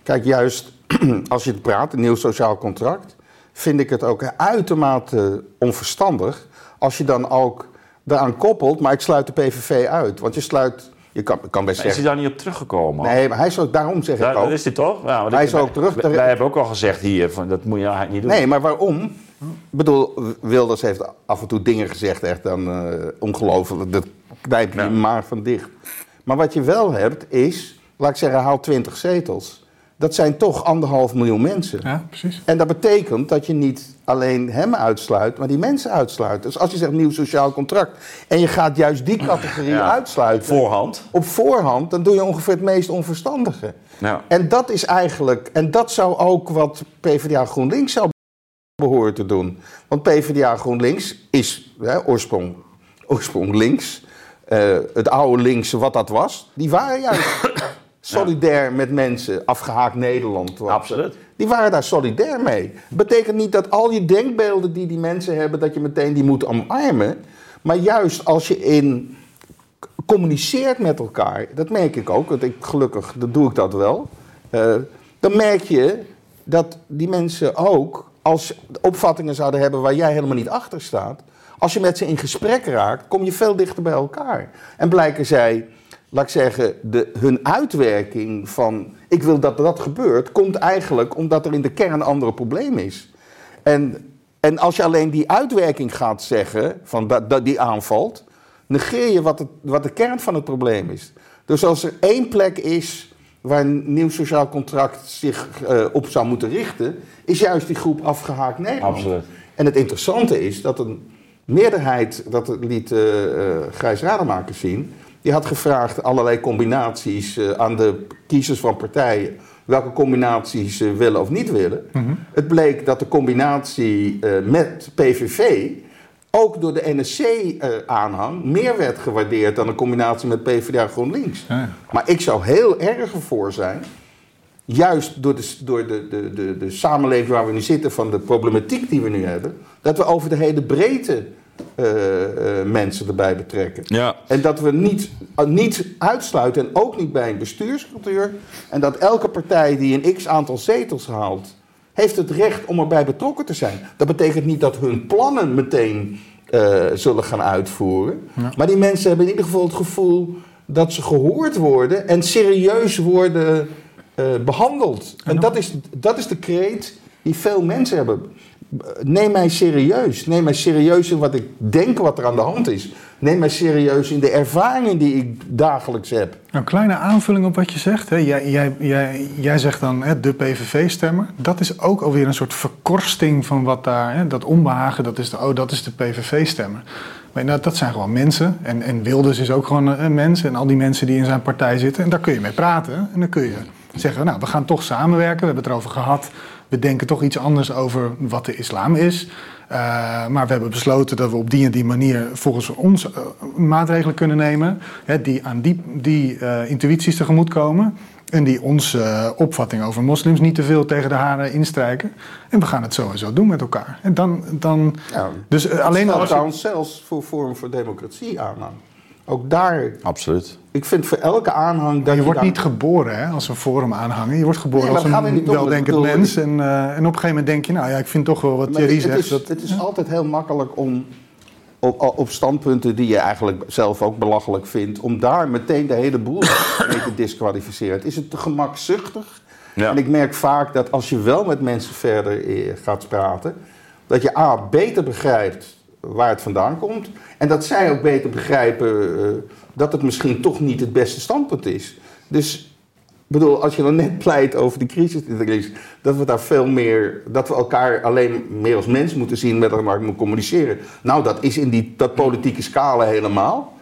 kijk, juist *clears throat* als je het praat, een nieuw sociaal contract, vind ik het ook uitermate onverstandig als je dan ook daaraan koppelt, maar ik sluit de PVV uit. Want je sluit. Je kan, kan best zeggen... Is hij daar niet op teruggekomen? Nee, maar hij is ook, daarom zeg ik ook. Dat is hij toch? Ja, hij is ook terug. Wij, hebben ook al gezegd hier, van, dat moet je eigenlijk niet doen. Nee, maar waarom? Ik bedoel, Wilders heeft af en toe dingen gezegd, echt dan uh, ongelooflijk. Dat knijp je ja. maar van dicht. Maar wat je wel hebt is, laat ik zeggen, haal 20 zetels. Dat zijn toch anderhalf miljoen mensen. Ja, precies. En dat betekent dat je niet alleen hem uitsluit, maar die mensen uitsluit. Dus als je zegt nieuw sociaal contract en je gaat juist die categorie uitsluiten. Voorhand. Op voorhand, dan doe je ongeveer het meest onverstandige. Ja. En dat is eigenlijk, en dat zou ook wat PvdA GroenLinks zou behoren te doen. Want PvdA GroenLinks is hè, oorsprong, oorsprong links. Uh, het oude linkse wat dat was, die waren juist solidair met mensen, afgehaakt Nederland. Absoluut. Die waren daar solidair mee. Betekent niet dat al je denkbeelden die die mensen hebben, dat je meteen die moet omarmen. Maar juist als je in communiceert met elkaar, dat merk ik ook, want ik, gelukkig dat doe ik dat wel. Uh, dan merk je dat die mensen ook, als opvattingen zouden hebben waar jij helemaal niet achter staat, als je met ze in gesprek raakt, kom je veel dichter bij elkaar. En blijken zij laat ik zeggen, de, hun uitwerking van ik wil dat dat gebeurt, komt eigenlijk omdat er in de kern een andere probleem is. En, en als je alleen die uitwerking gaat zeggen, van dat, dat die aanvalt, negeer je wat, het, wat de kern van het probleem is. Dus als er één plek is waar een nieuw sociaal contract zich uh, op zou moeten richten, is juist die groep afgehaakt Nederland. Absoluut. En het interessante is dat een meerderheid, dat liet uh, uh, Grijs Rademakers zien, die had gevraagd allerlei combinaties uh, aan de kiezers van partijen. Welke combinaties ze willen of niet willen. Mm -hmm. Het bleek dat de combinatie uh, met PVV ook door de NSC-aanhang uh, meer werd gewaardeerd dan een combinatie met PvdA GroenLinks. Ja. Maar ik zou heel erg ervoor zijn, juist door, de, door de, de, de, de samenleving waar we nu zitten, van de problematiek die we nu hebben, dat we over de hele breedte mensen erbij betrekken. Ja. En dat we niet, uh, niet uitsluiten, en ook niet bij een bestuurscultuur. En dat elke partij die een x aantal zetels haalt, heeft het recht om erbij betrokken te zijn. Dat betekent niet dat hun plannen meteen zullen gaan uitvoeren. Ja. Maar die mensen hebben in ieder geval het gevoel dat ze gehoord worden en serieus worden behandeld. En, en dat is, dat is de kreet die veel mensen hebben neem mij serieus. Neem mij serieus in wat ik denk wat er aan de hand is. Neem mij serieus in de ervaringen die ik dagelijks heb. Een kleine aanvulling op wat je zegt. Hè. Jij, jij, jij, jij zegt dan hè, de PVV-stemmer. Dat is ook alweer een soort verkorsting van wat daar... Hè, dat onbehagen, dat is de, oh, dat is de PVV-stemmer. Maar nou, dat zijn gewoon mensen. En, en Wilders is ook gewoon een mens. En al die mensen die in zijn partij zitten. En daar kun je mee praten. En dan kun je zeggen, nou, we gaan toch samenwerken. We hebben het erover gehad we denken toch iets anders over wat de islam is. Uh, maar we hebben besloten dat we op die en die manier volgens ons uh, maatregelen kunnen nemen. Hè, die aan die, die uh, intuïties tegemoet komen. En die onze opvatting over moslims niet te veel tegen de haren instrijken. En we gaan het zo en zo doen met elkaar. En dan. dan ja, dus alleen als. trouwens zelfs voor Forum voor Democratie aan. Ook daar. Absoluut. Ik vind voor elke aanhang. Dat je, wordt niet geboren hè, als een forum aanhanger. Je wordt geboren als een weldenkend mens. En, uh, en op een gegeven moment denk je, nou ja, ik vind toch wel wat Thierry zegt. Is, dat, het is altijd heel makkelijk om op, op, standpunten die je eigenlijk zelf ook belachelijk vindt, om daar meteen de hele boel mee te disqualificeren. Het is het te gemakzuchtig. Ja. En ik merk vaak dat als je wel met mensen verder eh, gaat praten, dat je A, beter begrijpt waar het vandaan komt. En dat zij ook beter begrijpen uh, dat het misschien toch niet het beste standpunt is. Dus bedoel, als je dan net pleit over de crisis, dat we daar veel meer, dat we elkaar alleen meer als mens moeten zien, met elkaar moeten communiceren. Nou, dat is in die, dat politieke scala helemaal.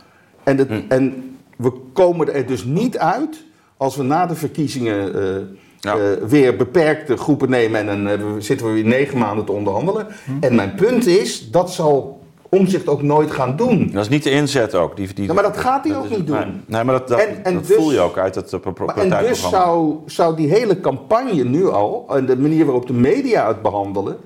En, het, en we komen er dus niet uit als we na de verkiezingen eh, Ja. eh, weer beperkte groepen nemen en dan we- zitten we weer negen maanden te onderhandelen. En mijn punt is, dat zal Omzicht ook nooit gaan doen. Dat is niet de inzet ook. Die, die, Ja, maar dat gaat hij ook is- niet doen. Nee, nee, maar dat, dat, En- en dat dus- voel je ook uit het eh, pro- Maar- En dus partijprogramma. zou, zou die hele campagne nu al, en de manier waarop de media het behandelen,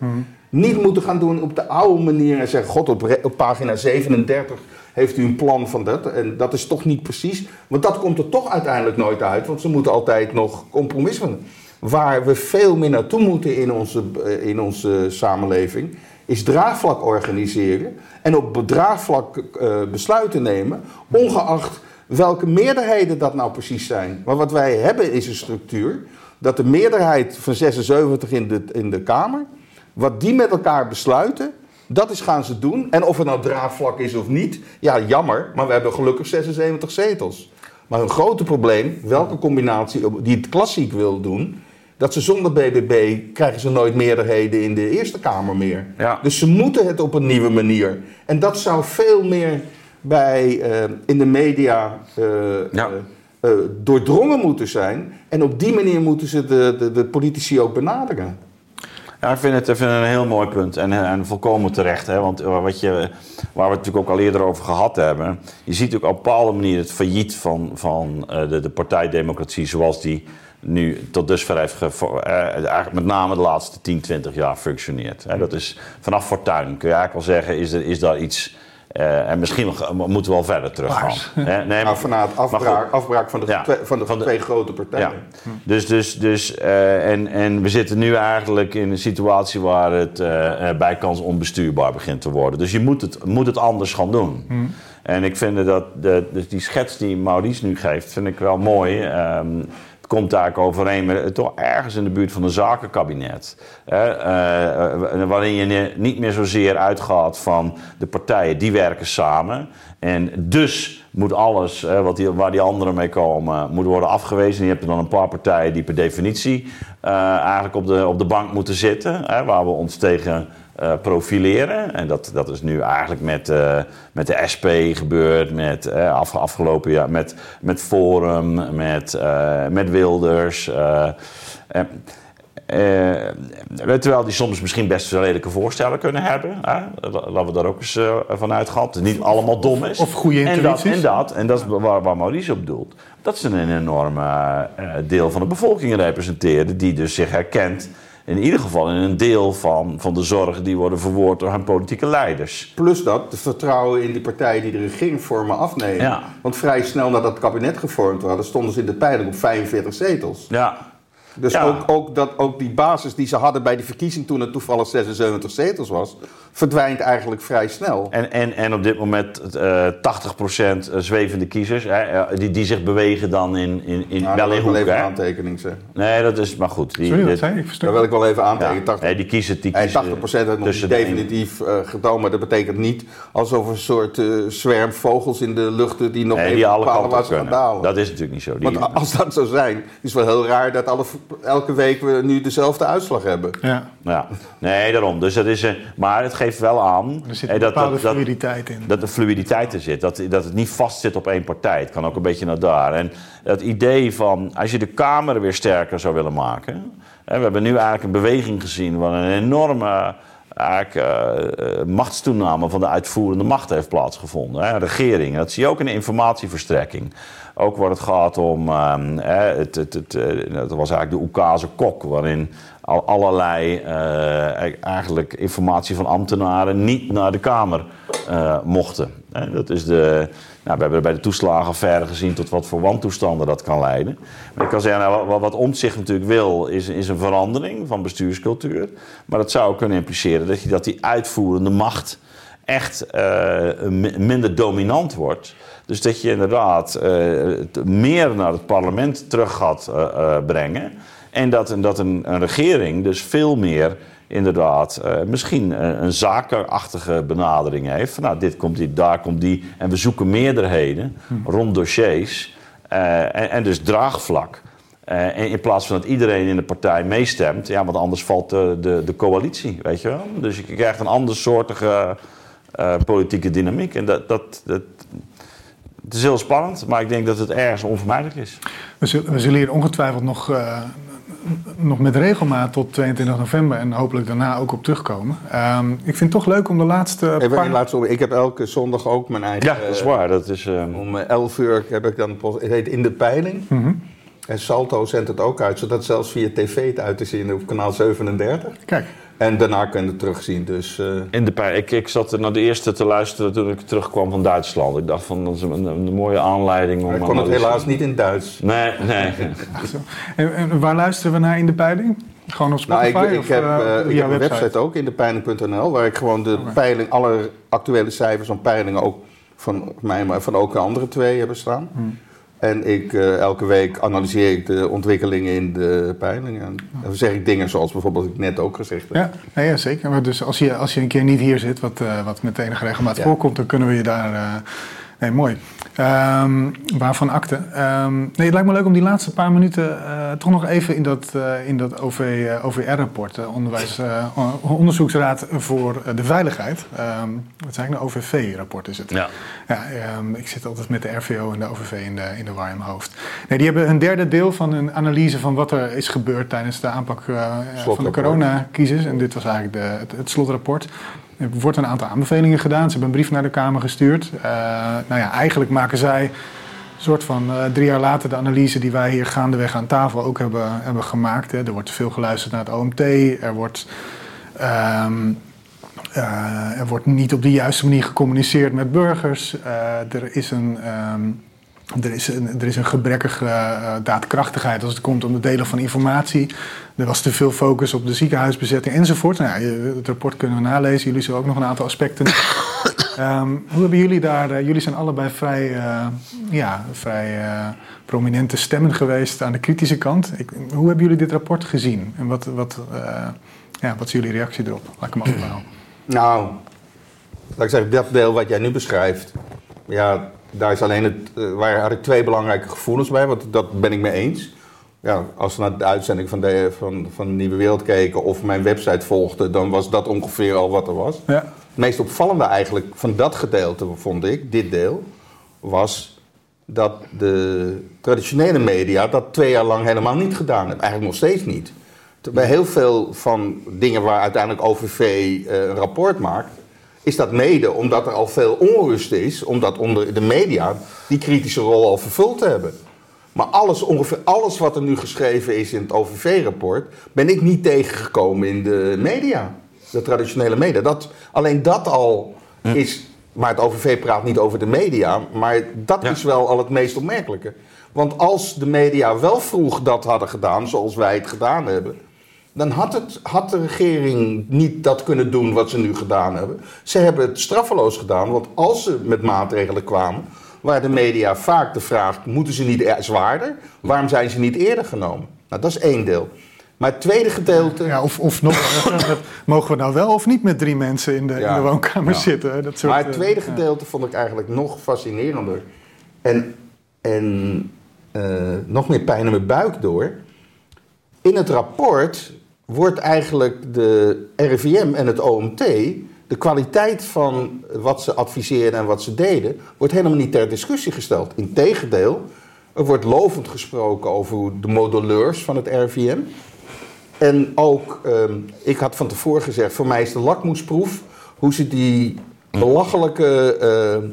niet moeten gaan doen op de oude manier en zeggen: God, op pagina 37 heeft u een plan van dat. En dat is toch niet precies. Want dat komt er toch uiteindelijk nooit uit, want ze moeten altijd nog compromissen. Waar we veel meer naartoe moeten in onze, eh, in onze samenleving, is draagvlak organiseren. En op draagvlak eh, besluiten nemen, ongeacht welke meerderheden dat nou precies zijn. Maar wat wij hebben is een structuur dat de meerderheid van 76 in de, in de Kamer, wat die met elkaar besluiten, dat is gaan ze doen. En of het nou draagvlak is of niet, ja jammer, maar we hebben gelukkig 76 zetels. Maar een grote probleem, welke combinatie die het klassiek wil doen, dat ze zonder BBB krijgen ze nooit meerderheden in de Eerste Kamer meer. Ja. Dus ze moeten het op een nieuwe manier. En dat zou veel meer bij, eh, in de media Ja. eh, eh, doordrongen moeten zijn. En op die manier moeten ze de, de, de politici ook benaderen. Ja, ik vind het, een heel mooi punt en, en volkomen terecht. Hè? Want eh, wat je, waar we het natuurlijk ook al eerder over gehad hebben. Je ziet ook op een bepaalde manier het failliet van, van eh, de, de partijdemocratie zoals die nu tot dusver heeft eh, eigenlijk met name de laatste 10, 20 jaar functioneert. Dat is vanaf Fortuyn kun je eigenlijk wel zeggen, is, er, is daar iets. Eh, en misschien nog, moeten we wel verder teruggaan. Hè? Nee, Nou, maar- vanuit afbraak, afbraak van de, Ja, twee, van de, van de- twee grote partijen. Ja. Dus, dus, dus eh, en, en we zitten nu eigenlijk in een situatie waar het eh, eh, bijkans onbestuurbaar begint te worden. Dus je moet het, moet het anders gaan doen. En ik vind dat de, dus die schets die Maurice nu geeft, vind ik wel mooi. Ehm, het komt eigenlijk overeen met toch ergens in de buurt van een zakenkabinet. Hè, eh, eh, waarin je niet meer zozeer uitgaat van de partijen, die werken samen. En dus moet alles eh, wat die, waar die anderen mee komen, moet worden afgewezen. En je hebt dan een paar partijen die per definitie eh, eigenlijk op de, op de bank moeten zitten. Hè, waar we ons tegen eh, profileren. En dat, dat is nu eigenlijk met, eh, met de SP gebeurd, met eh, af, afgelopen jaar met, met Forum, met, met Wilders. terwijl die soms misschien best wel redelijke voorstellen kunnen hebben. Hè? Laten we daar ook eens van uitgaan. Dat het niet allemaal dom is. Of goede En dat, intuïties. en dat, en dat is waar, waar Maurice op doelt. Dat ze een enorm deel van de bevolking representeren. Die dus zich herkent. In ieder geval in een deel van, van de zorgen die worden verwoord door hun politieke leiders. Plus dat, de vertrouwen in die partijen die de regering vormen afnemen. Ja. Want vrij snel nadat het kabinet gevormd hadden, stonden ze in de peiling op 45 zetels. Ja, Dus Ja. ook, ook, dat, ook die basis die ze hadden bij die verkiezing toen het toevallig 76 zetels was, verdwijnt eigenlijk vrij snel. En, en, en op dit moment eh 80% zwevende kiezers, hè, eh, die, die zich bewegen dan in, in, in Nou, wel in wil ik wel even aantekening zeggen. Nee, dat is maar goed. Die, Sorry, wat dit- zei je? Ik Daar versta wil ik wel even aantekenen. 80, nee, die kiezen, die en kiezen 80% heeft nog niet de- definitief eh gedaan, maar dat betekent niet alsof een soort eh zwerm vogels in de lucht die nog Nee, even die alle bepalen waar ze gaan dalen. Dat is natuurlijk niet zo. Die, Want als dat zo zijn, is het wel heel raar dat alle, elke week we nu dezelfde uitslag hebben. Ja, Ja, nee, daarom. Dus dat is een, maar het geeft wel aan er zit een dat, bepaalde dat, dat, fluiditeit in. dat er fluiditeit in zit. Dat, dat het niet vast zit op één partij. Het kan ook een beetje naar daar. En het idee van, als je de Kamer weer sterker zou willen maken. Hè, we hebben nu eigenlijk een beweging gezien waar een enorme eigenlijk, eh, eh, machtstoename van de uitvoerende macht heeft plaatsgevonden. Hè. Regering, dat zie je ook in de informatieverstrekking. Ook waar het gaat om, ehm, het, het, het, eh, dat was eigenlijk de Oekase kok, waarin al allerlei eh, eigenlijk informatie van ambtenaren niet naar de Kamer eh, mochten. Dat is de, nou, we hebben bij de toeslagenaffaire gezien tot wat voor wantoestanden dat kan leiden. Maar ik kan zeggen, nou, wat, wat Omtzigt natuurlijk wil, is, is een verandering van bestuurscultuur. Maar dat zou kunnen impliceren dat, je, dat die uitvoerende macht echt eh, mi- minder dominant wordt. Dus dat je inderdaad eh, meer naar het parlement terug gaat eh, brengen. En dat, en dat een, een regering dus veel meer inderdaad misschien een, een zakenachtige benadering heeft. Van nou, dit komt die, daar komt die. En we zoeken meerderheden rond dossiers. en, en dus draagvlak. In plaats van dat iedereen in de partij meestemt, ja, want anders valt de, de, de coalitie, weet je wel. Dus je krijgt een andersoortige eh, politieke dynamiek. En dat, dat, dat, het is heel spannend, maar ik denk dat het ergens onvermijdelijk is. We zullen, we zullen hier ongetwijfeld nog, uh, nog met regelmaat tot 22 november en hopelijk daarna ook op terugkomen. Um, ik vind het toch leuk om de laatste. Even paar... laatste, ik heb elke zondag ook mijn eigen. Ja, dat is waar. Dat is, um... Om 11 uur heb ik dan. Het heet In de Peiling. Mm -hmm. En Salto zendt het ook uit, zodat zelfs via tv het uit te zien op kanaal 37. Kijk. En daarna kun je het terugzien. Dus, uh... In de pijn. Ik, ik zat naar de eerste te luisteren toen ik terugkwam van Duitsland. Ik dacht van dat is een, een mooie aanleiding om. Ik kon het helaas niet in Duits. Nee, nee. *laughs* en, en, waar luisteren we naar in de peiling? Gewoon op Spotify? Nou, ik, ik of, heb, uh, uh, ik heb een website ook in de peiling.nl, waar ik gewoon de okay. peiling, alle actuele cijfers van peilingen ook van mij, maar van ook de andere twee hebben staan. Hmm. En ik, uh, elke week analyseer ik de ontwikkelingen in de peilingen. En dan zeg ik dingen zoals bijvoorbeeld ik net ook gezegd heb. Ja, ja zeker. Maar dus als je, als je een keer niet hier zit, wat, uh, wat met enige regelmaat ja. voorkomt, dan kunnen we je daar... Uh, nee, mooi. Um, waarvan akte. Um, nee, het lijkt me leuk om die laatste paar minuten uh, toch nog even in dat, uh, in dat OV, uh, OVR-rapport, onderwijs, Onderzoeksraad voor de Veiligheid. Um, wat zei ik nou? OVV-rapport is het. Ja. ja ik zit altijd met de RVO en de OVV in de, in de war in mijn hoofd. Nee, die hebben een derde deel van een analyse van wat er is gebeurd tijdens de aanpak van de coronacrisis. En dit was eigenlijk de, het, het slotrapport. Er wordt een aantal aanbevelingen gedaan. Ze hebben een brief naar de Kamer gestuurd. Uh, nou ja, eigenlijk maken zij een soort van uh, drie jaar later de analyse die wij hier gaandeweg aan tafel ook hebben, hebben gemaakt. Hè. Er wordt veel geluisterd naar het OMT. Er wordt, um, uh, er wordt niet op de juiste manier gecommuniceerd met burgers. er is een. Um, er is, een, er is een gebrekkige uh, daadkrachtigheid als het komt om het delen van informatie. Er was te veel focus op de ziekenhuisbezetting enzovoort. Nou ja, het rapport kunnen we nalezen. Jullie zullen ook nog een aantal aspecten. um, *coughs* hoe hebben jullie daar... Uh, jullie zijn allebei vrij, uh, ja, vrij prominente stemmen geweest aan de kritische kant. Ik, hoe hebben jullie dit rapport gezien? En wat, wat, ja, wat is jullie reactie erop? Laat ik hem afbouwen. Nou, laat ik zeggen, dat deel wat jij nu beschrijft... Ja, daar is alleen het, uh, waar had ik twee belangrijke gevoelens bij, want dat ben ik mee eens. Ja, als we naar de uitzending van de, van, van Nieuwe Wereld keken of mijn website volgden, dan was dat ongeveer al wat er was. Ja. Het meest opvallende eigenlijk van dat gedeelte, vond ik, dit deel, was dat de traditionele media dat twee jaar lang helemaal niet gedaan hebben. Eigenlijk nog steeds niet. Bij heel veel van dingen waar uiteindelijk OVV uh, een rapport maakt, is dat mede omdat er al veel onrust is, omdat onder de media die kritische rol al vervuld hebben. Maar alles, ongeveer alles wat er nu geschreven is in het OVV-rapport, ben ik niet tegengekomen in de media. De traditionele media. Dat, alleen dat al is. Maar het OVV praat niet over de media, maar dat ja. is wel al het meest opmerkelijke. Want als de media wel vroeg dat hadden gedaan, zoals wij het gedaan hebben, dan had, het, had de regering niet dat kunnen doen wat ze nu gedaan hebben. Ze hebben het straffeloos gedaan, want als ze met maatregelen kwamen, waar de media vaak de vraag: moeten ze niet zwaarder? Waarom zijn ze niet eerder genomen? Nou, dat is één deel. Maar het tweede gedeelte. Ja, of, of nog, *laughs* mogen we nou wel of niet met drie mensen in de, ja, in de woonkamer ja. zitten? Dat soort, maar het tweede gedeelte vond ik eigenlijk nog fascinerender. En, en uh, nog meer pijn in mijn buik door. In het rapport wordt eigenlijk de RIVM en het OMT, de kwaliteit van wat ze adviseerden en wat ze deden, wordt helemaal niet ter discussie gesteld. Integendeel, er wordt lovend gesproken over de modelleurs van het RIVM. En ook, um, ik had van tevoren gezegd, voor mij is de lakmoesproef hoe ze die belachelijke uh,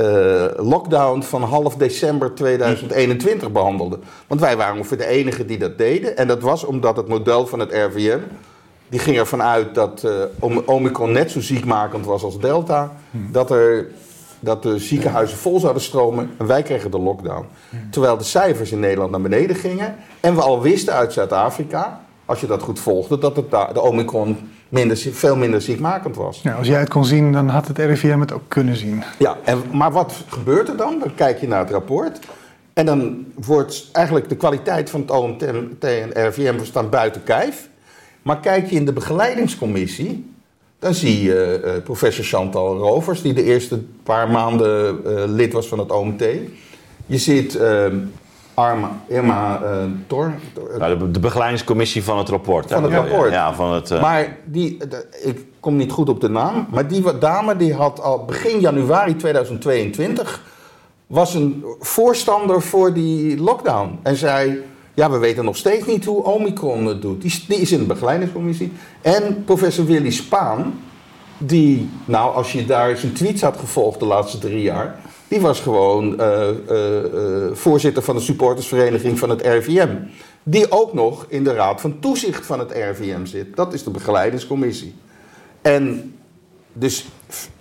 uh, lockdown van half december 2021 behandelden. Want wij waren ongeveer de enigen die dat deden. En dat was omdat het model van het RVM, die ging ervan uit dat uh, Omicron net zo ziekmakend was als Delta. Hmm. Dat, er, dat de ziekenhuizen vol zouden stromen en wij kregen de lockdown. Hmm. Terwijl de cijfers in Nederland naar beneden gingen. En we al wisten uit Zuid-Afrika, als je dat goed volgde, dat het de Omicron minder, veel minder ziekmakend was. Ja, als jij het kon zien, dan had het RIVM het ook kunnen zien. Ja, en, maar wat gebeurt er dan? Dan kijk je naar het rapport. En dan wordt eigenlijk de kwaliteit van het OMT en RIVM staan buiten kijf. Maar kijk je in de begeleidingscommissie, dan zie je uh, professor Chantal Rovers, die de eerste paar maanden uh, lid was van het OMT. Je ziet uh, Arma, Irma uh, Tor. Nou, de, de, begeleidingscommissie van het rapport. Van het rapport. Ja, van het, uh... Maar die, de, ik kom niet goed op de naam, maar die dame die had al begin januari 2022 was een voorstander voor die lockdown. En zei, ja, we weten nog steeds niet hoe Omicron het doet. Die, die is in de begeleidingscommissie. En professor Willy Spaan, die, nou, als je daar zijn tweets had gevolgd de laatste drie jaar... die was gewoon uh, uh, voorzitter van de supportersvereniging van het RVM. Die ook nog in de raad van toezicht van het RVM zit. Dat is de begeleidingscommissie. En dus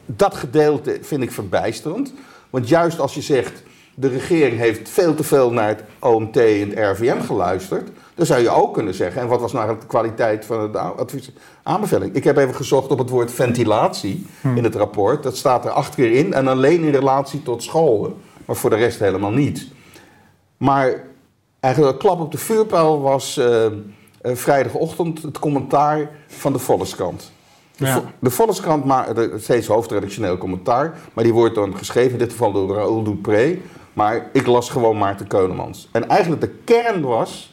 dat gedeelte vind ik verbijsterend. Want juist als je zegt, de regering heeft veel te veel naar het OMT en het RVM geluisterd. Dan zou je ook kunnen zeggen, en wat was nou de kwaliteit van de advies, aanbeveling? Ik heb even gezocht op het woord ventilatie hmm. in het rapport. Dat staat er acht keer in en alleen in relatie tot scholen. Maar voor de rest helemaal niet. Maar eigenlijk een klap op de vuurpijl was uh, uh, vrijdagochtend het commentaar van de Volkskrant. De, ja. de Volkskrant maakt steeds hoofdredactioneel commentaar, maar die wordt dan geschreven, in dit geval door Raoul Dupré. Maar ik las gewoon Maarten Keulemans. En eigenlijk de kern was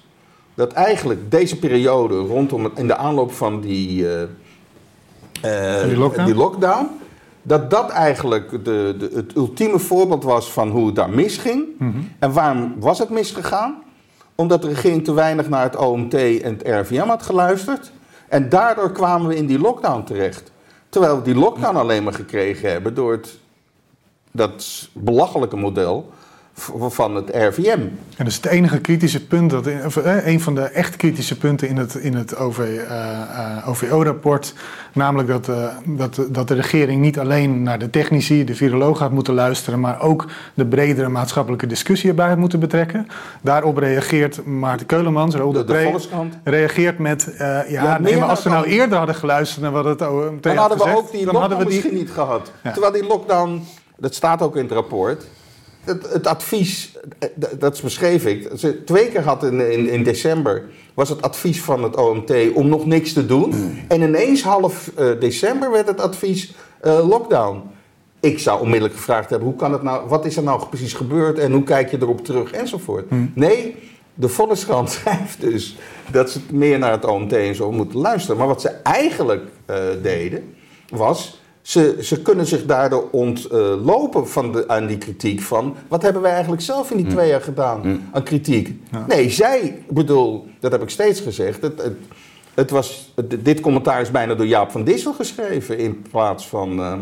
dat eigenlijk deze periode rondom in de aanloop van die, uh, die, lockdown? die, lockdown? dat dat eigenlijk de, de, het ultieme voorbeeld was van hoe het daar misging. Mm En waarom was het misgegaan? Omdat de regering te weinig naar het OMT en het RVM had geluisterd. En daardoor kwamen we in die lockdown terecht. Terwijl we die lockdown alleen maar gekregen hebben door het, dat belachelijke model van het RVM. En dat is het enige kritische punt, dat, of, eh, een van de echt kritische punten in het, in het OV, uh, uh, OVO-rapport. Namelijk dat, uh, dat, dat de regering niet alleen naar de technici, de viroloog gaat moeten luisteren, maar ook de bredere maatschappelijke discussie erbij had moeten betrekken. Daarop reageert Maarten Keulemans, de, reageert met, ja, ja nee, maar als we nou eerder hadden geluisterd naar wat het OMT Dan hadden we ook die lockdown misschien niet gehad. Ja. Terwijl die lockdown, dat staat ook in het rapport het, het, advies, dat beschreef ik. Twee keer had in, in, in, december was het advies van het OMT om nog niks te doen. Mm. En ineens half uh, december werd het advies uh, lockdown. Ik zou onmiddellijk gevraagd hebben: hoe kan het nou, wat is er nou precies gebeurd en hoe kijk je erop terug enzovoort. Mm. Nee, de Volkskrant *laughs* schrijft dus dat ze meer naar het OMT en zo moeten luisteren. Maar wat ze eigenlijk uh, deden was ze, ze kunnen zich daardoor ontlopen van de, aan die kritiek van... wat hebben wij eigenlijk zelf in die mm. twee jaar gedaan mm. aan kritiek? Nee, zij, bedoel, dat heb ik steeds gezegd... Het, het, het was, dit commentaar is bijna door Jaap van Dissel geschreven... in plaats van uh,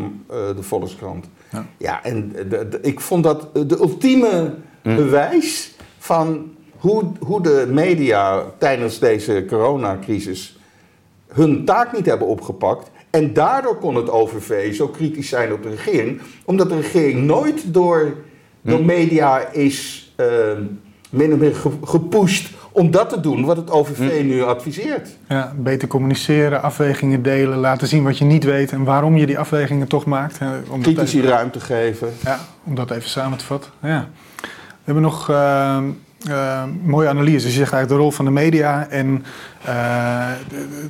de Volkskrant. Ja, ja en de, de, ik vond dat de ultieme mm. bewijs van hoe, hoe de media tijdens deze coronacrisis hun taak niet hebben opgepakt en daardoor kon het OVV zo kritisch zijn op de regering, omdat de regering nooit door, door hm. media is uh, min of meer gepusht om dat te doen wat het OVV hm. nu adviseert. Ja, beter communiceren, afwegingen delen, laten zien wat je niet weet en waarom je die afwegingen toch maakt. Om Critici ruimte geven. Ja, om dat even samen te vatten. Ja. We hebben nog uh, uh, mooie analyse. Je zegt eigenlijk de rol van de media en uh,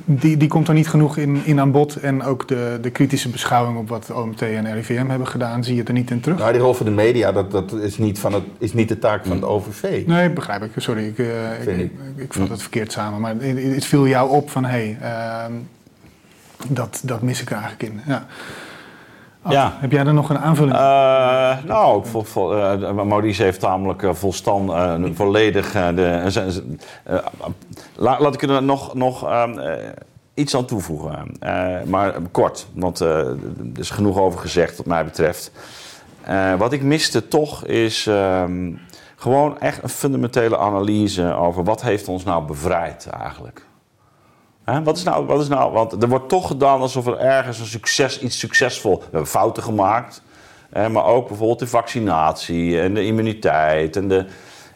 die, die komt er niet genoeg in, in aan bod. En ook de, de kritische beschouwing op wat OMT en RIVM hebben gedaan, zie je er niet in terug. Nou, die rol van de media, dat, dat is, niet van het, is niet de taak van het OVV. Nee, begrijp ik. Sorry, ik, uh, ik, ik, ik, vat het verkeerd samen. Maar het, het viel jou op van, hé, hey, dat, dat mis ik er eigenlijk in. Ja ja. Heb jij er nog een aanvulling? Uh, nou, vol, vol, uh, Maurice heeft namelijk uh, volstand, volledig. de, la, laat ik er nog, nog ehm, iets aan toevoegen. maar kort, want er is genoeg over gezegd, wat mij betreft. wat ik miste toch is ehm, gewoon echt een fundamentele analyse over wat heeft ons nou bevrijd eigenlijk. Wat, is nou, wat is nou, want er wordt toch gedaan alsof er ergens een succes, iets succesvol... We hebben fouten gemaakt, maar ook bijvoorbeeld de vaccinatie en de immuniteit en de...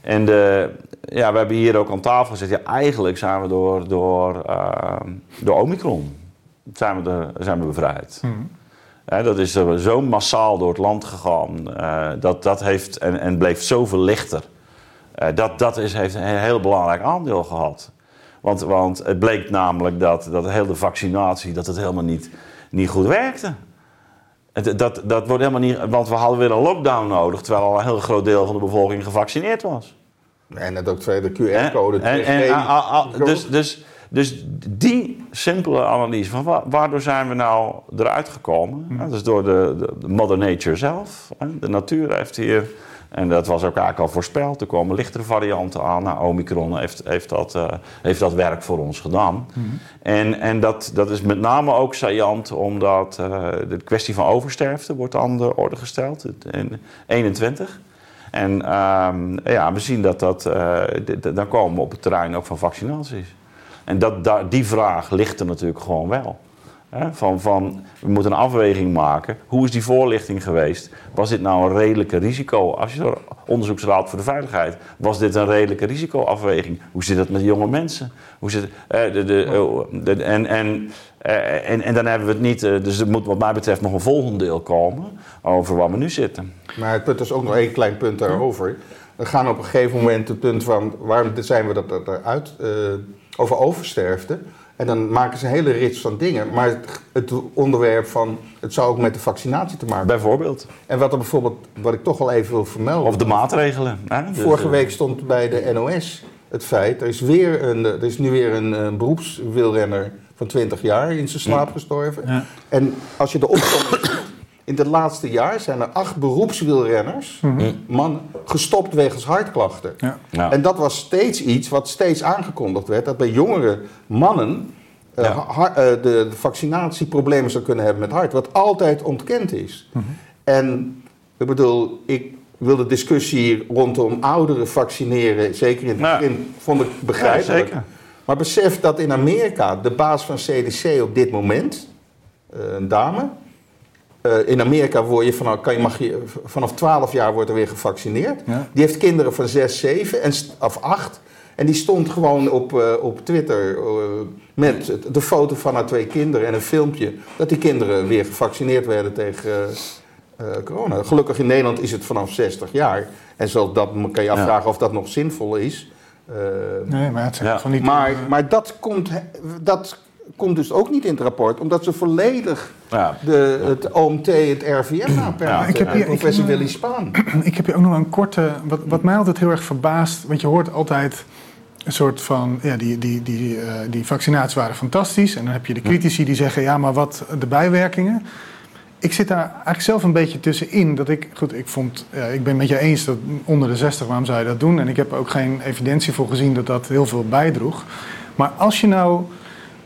En de, ja, we hebben hier ook aan tafel gezet, ja, eigenlijk zijn we door, door, uh, door Omicron zijn we, de, zijn we bevrijd. Mm. dat is zo massaal door het land gegaan. Uh, dat, dat heeft, en, en bleef zoveel lichter. Uh, dat dat is, heeft een heel belangrijk aandeel gehad. Want, want het bleek namelijk dat, dat de hele vaccinatie dat het helemaal niet, niet goed werkte. Het, dat, dat wordt helemaal niet, want we hadden weer een lockdown nodig, terwijl al een heel groot deel van de bevolking gevaccineerd was. En net ook de QR-code. En, en, en, dus, dus, dus die simpele analyse van waardoor zijn we nou eruit gekomen? Hm. Dat is door de, de, Mother Nature zelf. De natuur heeft hier En dat was ook eigenlijk al voorspeld. Er komen lichtere varianten aan. Nou, Omicron heeft, heeft, dat, uh, heeft dat werk voor ons gedaan. Mm En, en dat, dat is met name ook saillant omdat uh, de kwestie van oversterfte wordt aan de orde gesteld in 21. En uh, ja, we zien dat dat. Uh, dan komen we op het terrein ook van vaccinaties. En dat, daar, die vraag ligt er natuurlijk gewoon wel. Van, van, we moeten een afweging maken. Hoe is die voorlichting geweest? Was dit nou een redelijke risico? Als je onderzoeksraad voor de veiligheid, was dit een redelijke risicoafweging? Hoe zit het met jonge mensen? Hoe zit, eh, de, de, oh, de, en, en, eh, en, en dan hebben we het niet. Eh, dus er moet, wat mij betreft, nog een volgend deel komen over waar we nu zitten. Maar het punt is ook nog één klein punt daarover. We gaan op een gegeven moment het punt van waarom zijn we dat eruit uh, over oversterfte. En dan maken ze een hele rits van dingen. Maar het, het, onderwerp van. Het zou ook met de vaccinatie te maken Bijvoorbeeld. En wat er bijvoorbeeld. Wat ik toch wel even wil vermelden. Of de maatregelen. Hè? Vorige dus, week stond bij de NOS het feit. Er is, weer een, er is nu weer een, een beroepswielrenner van 20 jaar in zijn slaap gestorven. Ja. En als je de opkomst. *coughs* In het laatste jaar zijn er acht beroepswielrenners, mm mannen, gestopt wegens hartklachten. Ja. Ja. En dat was steeds iets wat steeds aangekondigd werd: dat bij jongere mannen uh, ja. uh, de, de, vaccinatieproblemen zou kunnen hebben met hart, wat altijd ontkend is. Mm -hmm. En ik bedoel, ik wil de discussie rondom ouderen vaccineren, zeker in het begin, vond ik begrijpelijk. maar besef dat in Amerika de baas van CDC op dit moment, uh, een dame, uh, in Amerika word je vanaf, kan je, mag je, vanaf 12 jaar wordt er weer gevaccineerd. Ja. Die heeft kinderen van 6, 7 en, of 8. En die stond gewoon op, uh, op Twitter uh, met de foto van haar twee kinderen en een filmpje dat die kinderen weer gevaccineerd werden tegen corona. Gelukkig in Nederland is het vanaf 60 jaar. En zo dat kan je afvragen ja. of dat nog zinvol is. nee, maar het ja. van niet. Maar, maar dat komt. Dat komt dus ook niet in het rapport, omdat ze volledig ja. de, het OMT, het RVM aanperken. Ja, ik heb hier, professor Willy Spaan. *clears throat* Ik heb hier ook nog een korte, wat, wat mij altijd heel erg verbaast, want je hoort altijd een soort van, ja, die, die, die, uh, die vaccinaties waren fantastisch. En dan heb je de critici die zeggen, ja, maar wat de bijwerkingen? Ik zit daar eigenlijk zelf een beetje tussenin. Dat ik, goed, ik vond, ja, ik ben met je eens dat onder de 60, waarom zou je dat doen? En ik heb ook geen evidentie voor gezien dat dat heel veel bijdroeg. Maar als je nou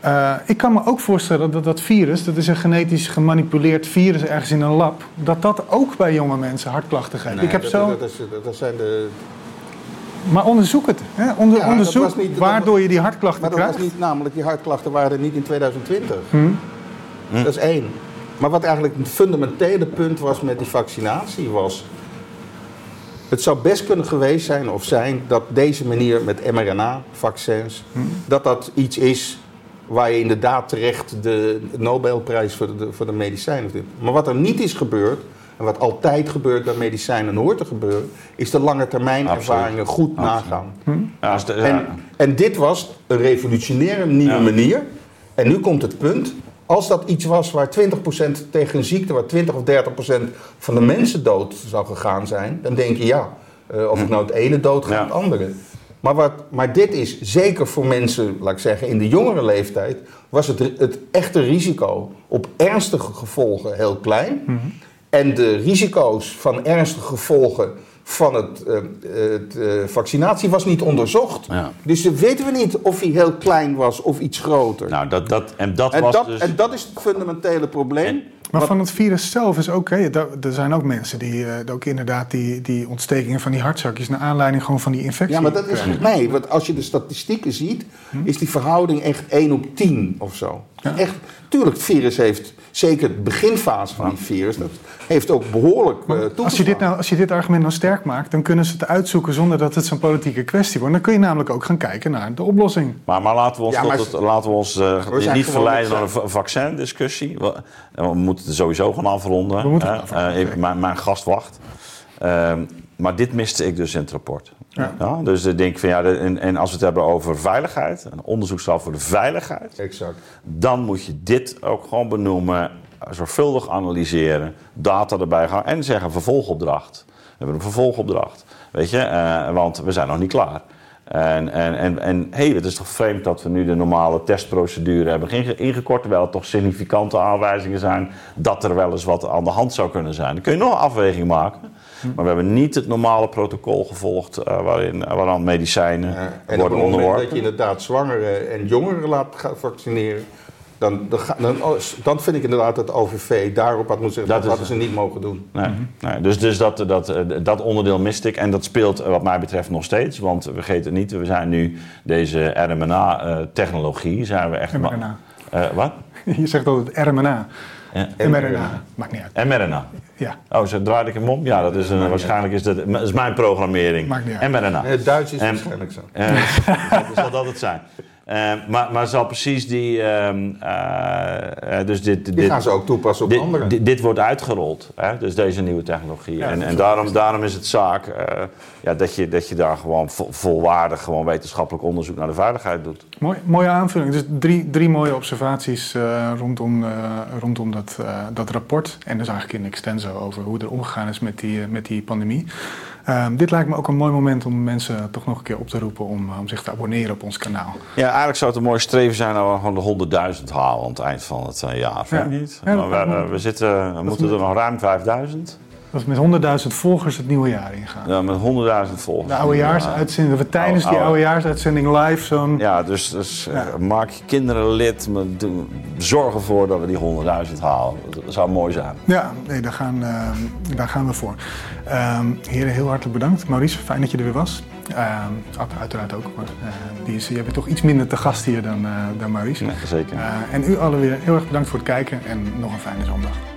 uh, ik kan me ook voorstellen dat dat virus, dat is een genetisch gemanipuleerd virus ergens in een lab, dat dat ook bij jonge mensen hartklachten geeft. Nee, ik heb dat, zo... dat, dat, dat, zijn de... Maar onderzoek het. Hè? Onder, ja, onderzoek niet, waardoor je die hartklachten maar krijgt. Maar dat was niet, namelijk die hartklachten waren er niet in 2020. Hmm. Hm. Dat is één. Maar wat eigenlijk het fundamentele punt was met die vaccinatie was... Het zou best kunnen geweest zijn of zijn dat deze manier met mRNA-vaccins... Hmm. dat dat iets is waar je inderdaad terecht de Nobelprijs voor de, voor de medicijnen vindt. Maar wat er niet is gebeurd, en wat altijd gebeurt bij medicijnen en hoort te gebeuren, is de lange termijn ervaringen goed nagaan. Hm? Ja, de, ja. en, en, dit was een revolutionaire nieuwe ja. manier. En nu komt het punt. Als dat iets was waar 20% tegen een ziekte, waar 20 of 30% van de mensen dood zou gegaan zijn, dan denk je ja, uh, of het nou het ene dood gaat, het andere. Maar, wat, maar dit is zeker voor mensen, laat ik zeggen, in de jongere leeftijd, was het, het echte risico op ernstige gevolgen heel klein. Mm -hmm. En de risico's van ernstige gevolgen van het, uh, het uh, vaccinatie was niet onderzocht. Ja. Dus dan weten we niet of hij heel klein was of iets groter. Nou, dat, dat, en dat en was dat, dus... En dat is het fundamentele probleem. En, maar van het virus zelf is ook, okay, er zijn ook mensen die uh, ook inderdaad die, die ontstekingen van die hartzakjes naar aanleiding gewoon van die infectie. Ja, maar dat is nee, want als je de statistieken ziet, hm? is die verhouding echt 1 op 10 of zo. Ja. Echt, tuurlijk, het virus heeft zeker de beginfase van die virus, dat heeft ook behoorlijk uh, als je, dit nou, als je dit argument nou sterk maakt, dan kunnen ze het uitzoeken zonder dat het zo'n politieke kwestie wordt. Dan kun je namelijk ook gaan kijken naar de oplossing. Maar, maar laten we ons, ja, maar, het, laten we ons uh, niet verleiden naar een vaccindiscussie. We, we moeten het sowieso gaan afronden. We moeten uh, uh, mijn, mijn, gast wacht. maar dit miste ik dus in het rapport. Ja. Ja, dus ik denk van ja, en, en, als we het hebben over veiligheid, een onderzoeksstaf voor de veiligheid, exact. dan moet je dit ook gewoon benoemen, zorgvuldig analyseren, data erbij gaan en zeggen vervolgopdracht. We hebben een vervolgopdracht, weet je, uh, want we zijn nog niet klaar. En, en, en, en hey, het is toch vreemd dat we nu de normale testprocedure hebben inge- ingekort, terwijl er toch significante aanwijzingen zijn dat er wel eens wat aan de hand zou kunnen zijn. Dan kun je nog een afweging maken. Maar we hebben niet het normale protocol gevolgd eh, waarin, waaraan medicijnen Ja, en op het worden moment onderworpen. dat je inderdaad zwangeren en jongeren laat gaan vaccineren, dan, dan, dan, oh, dan vind ik inderdaad dat OVV daarop had moeten zeggen, Dat dat, is- hadden ze niet mogen doen. Nee, nee, dus dus dat, dat, eh, dat onderdeel miste ik. En dat speelt eh, wat mij betreft nog steeds. Want vergeet het niet, we zijn nu deze RMNA-technologie. zijn we echt. Eh, wat? *laughs* Je zegt altijd RMNA. Ja. mRNA. Maakt niet uit. mRNA. Ja, Oh, zo draaide ik hem om? Ja, dat is een, waarschijnlijk is dat, is mijn programmering. Maakt niet uit. mRNA. In het Duits is En- waarschijnlijk zo. Eh, *laughs* dat zal dat het zijn. Eh, maar, maar zal precies die. ehm, eh, eh, dus dit, Die dit, gaan ze ook toepassen op dit, anderen. dit, dit wordt uitgerold, hè? dus deze nieuwe technologie. Ja, en en daarom, daarom is het zaak eh, ja, dat, je, dat je daar gewoon vo- volwaardig gewoon wetenschappelijk onderzoek naar de veiligheid doet. Mooi, mooie aanvulling. Dus drie, drie mooie observaties eh, rondom, eh, rondom dat, eh, dat rapport. En dus eigenlijk in extenso over hoe er omgegaan is met die, met die pandemie. Ehm, dit lijkt me ook een mooi moment om mensen toch nog een keer op te roepen om, eh, om zich te abonneren op ons kanaal. Ja, eigenlijk zou het een mooi streven zijn dat we gewoon de 100.000 halen aan het eind van het eh, jaar. Vind je Ja. niet? Ja, we, me- we, zitten, we moeten er nog ruim 5000. Dat we met 100.000 volgers het nieuwe jaar ingaan. Ja, met 100.000 volgers. De oudejaarsuitzending, dat we tijdens die Oude- oudejaarsuitzending live zo'n... Ja, dus, dus eh, maak je kinderen lid. Zorg ervoor dat we die 100.000 halen. Dat zou mooi zijn. Ja, nee, daar gaan, ehm, daar gaan we voor. Ehm heren, heel hartelijk bedankt. Maurice, fijn dat je er weer was. Ehm Ad, uiteraard ook. Maar, eh, die is, bent toch iets minder te gast hier dan, eh, dan Maurice. Nee, zeker. Eh, en u allen weer heel erg bedankt voor het kijken en nog een fijne zondag.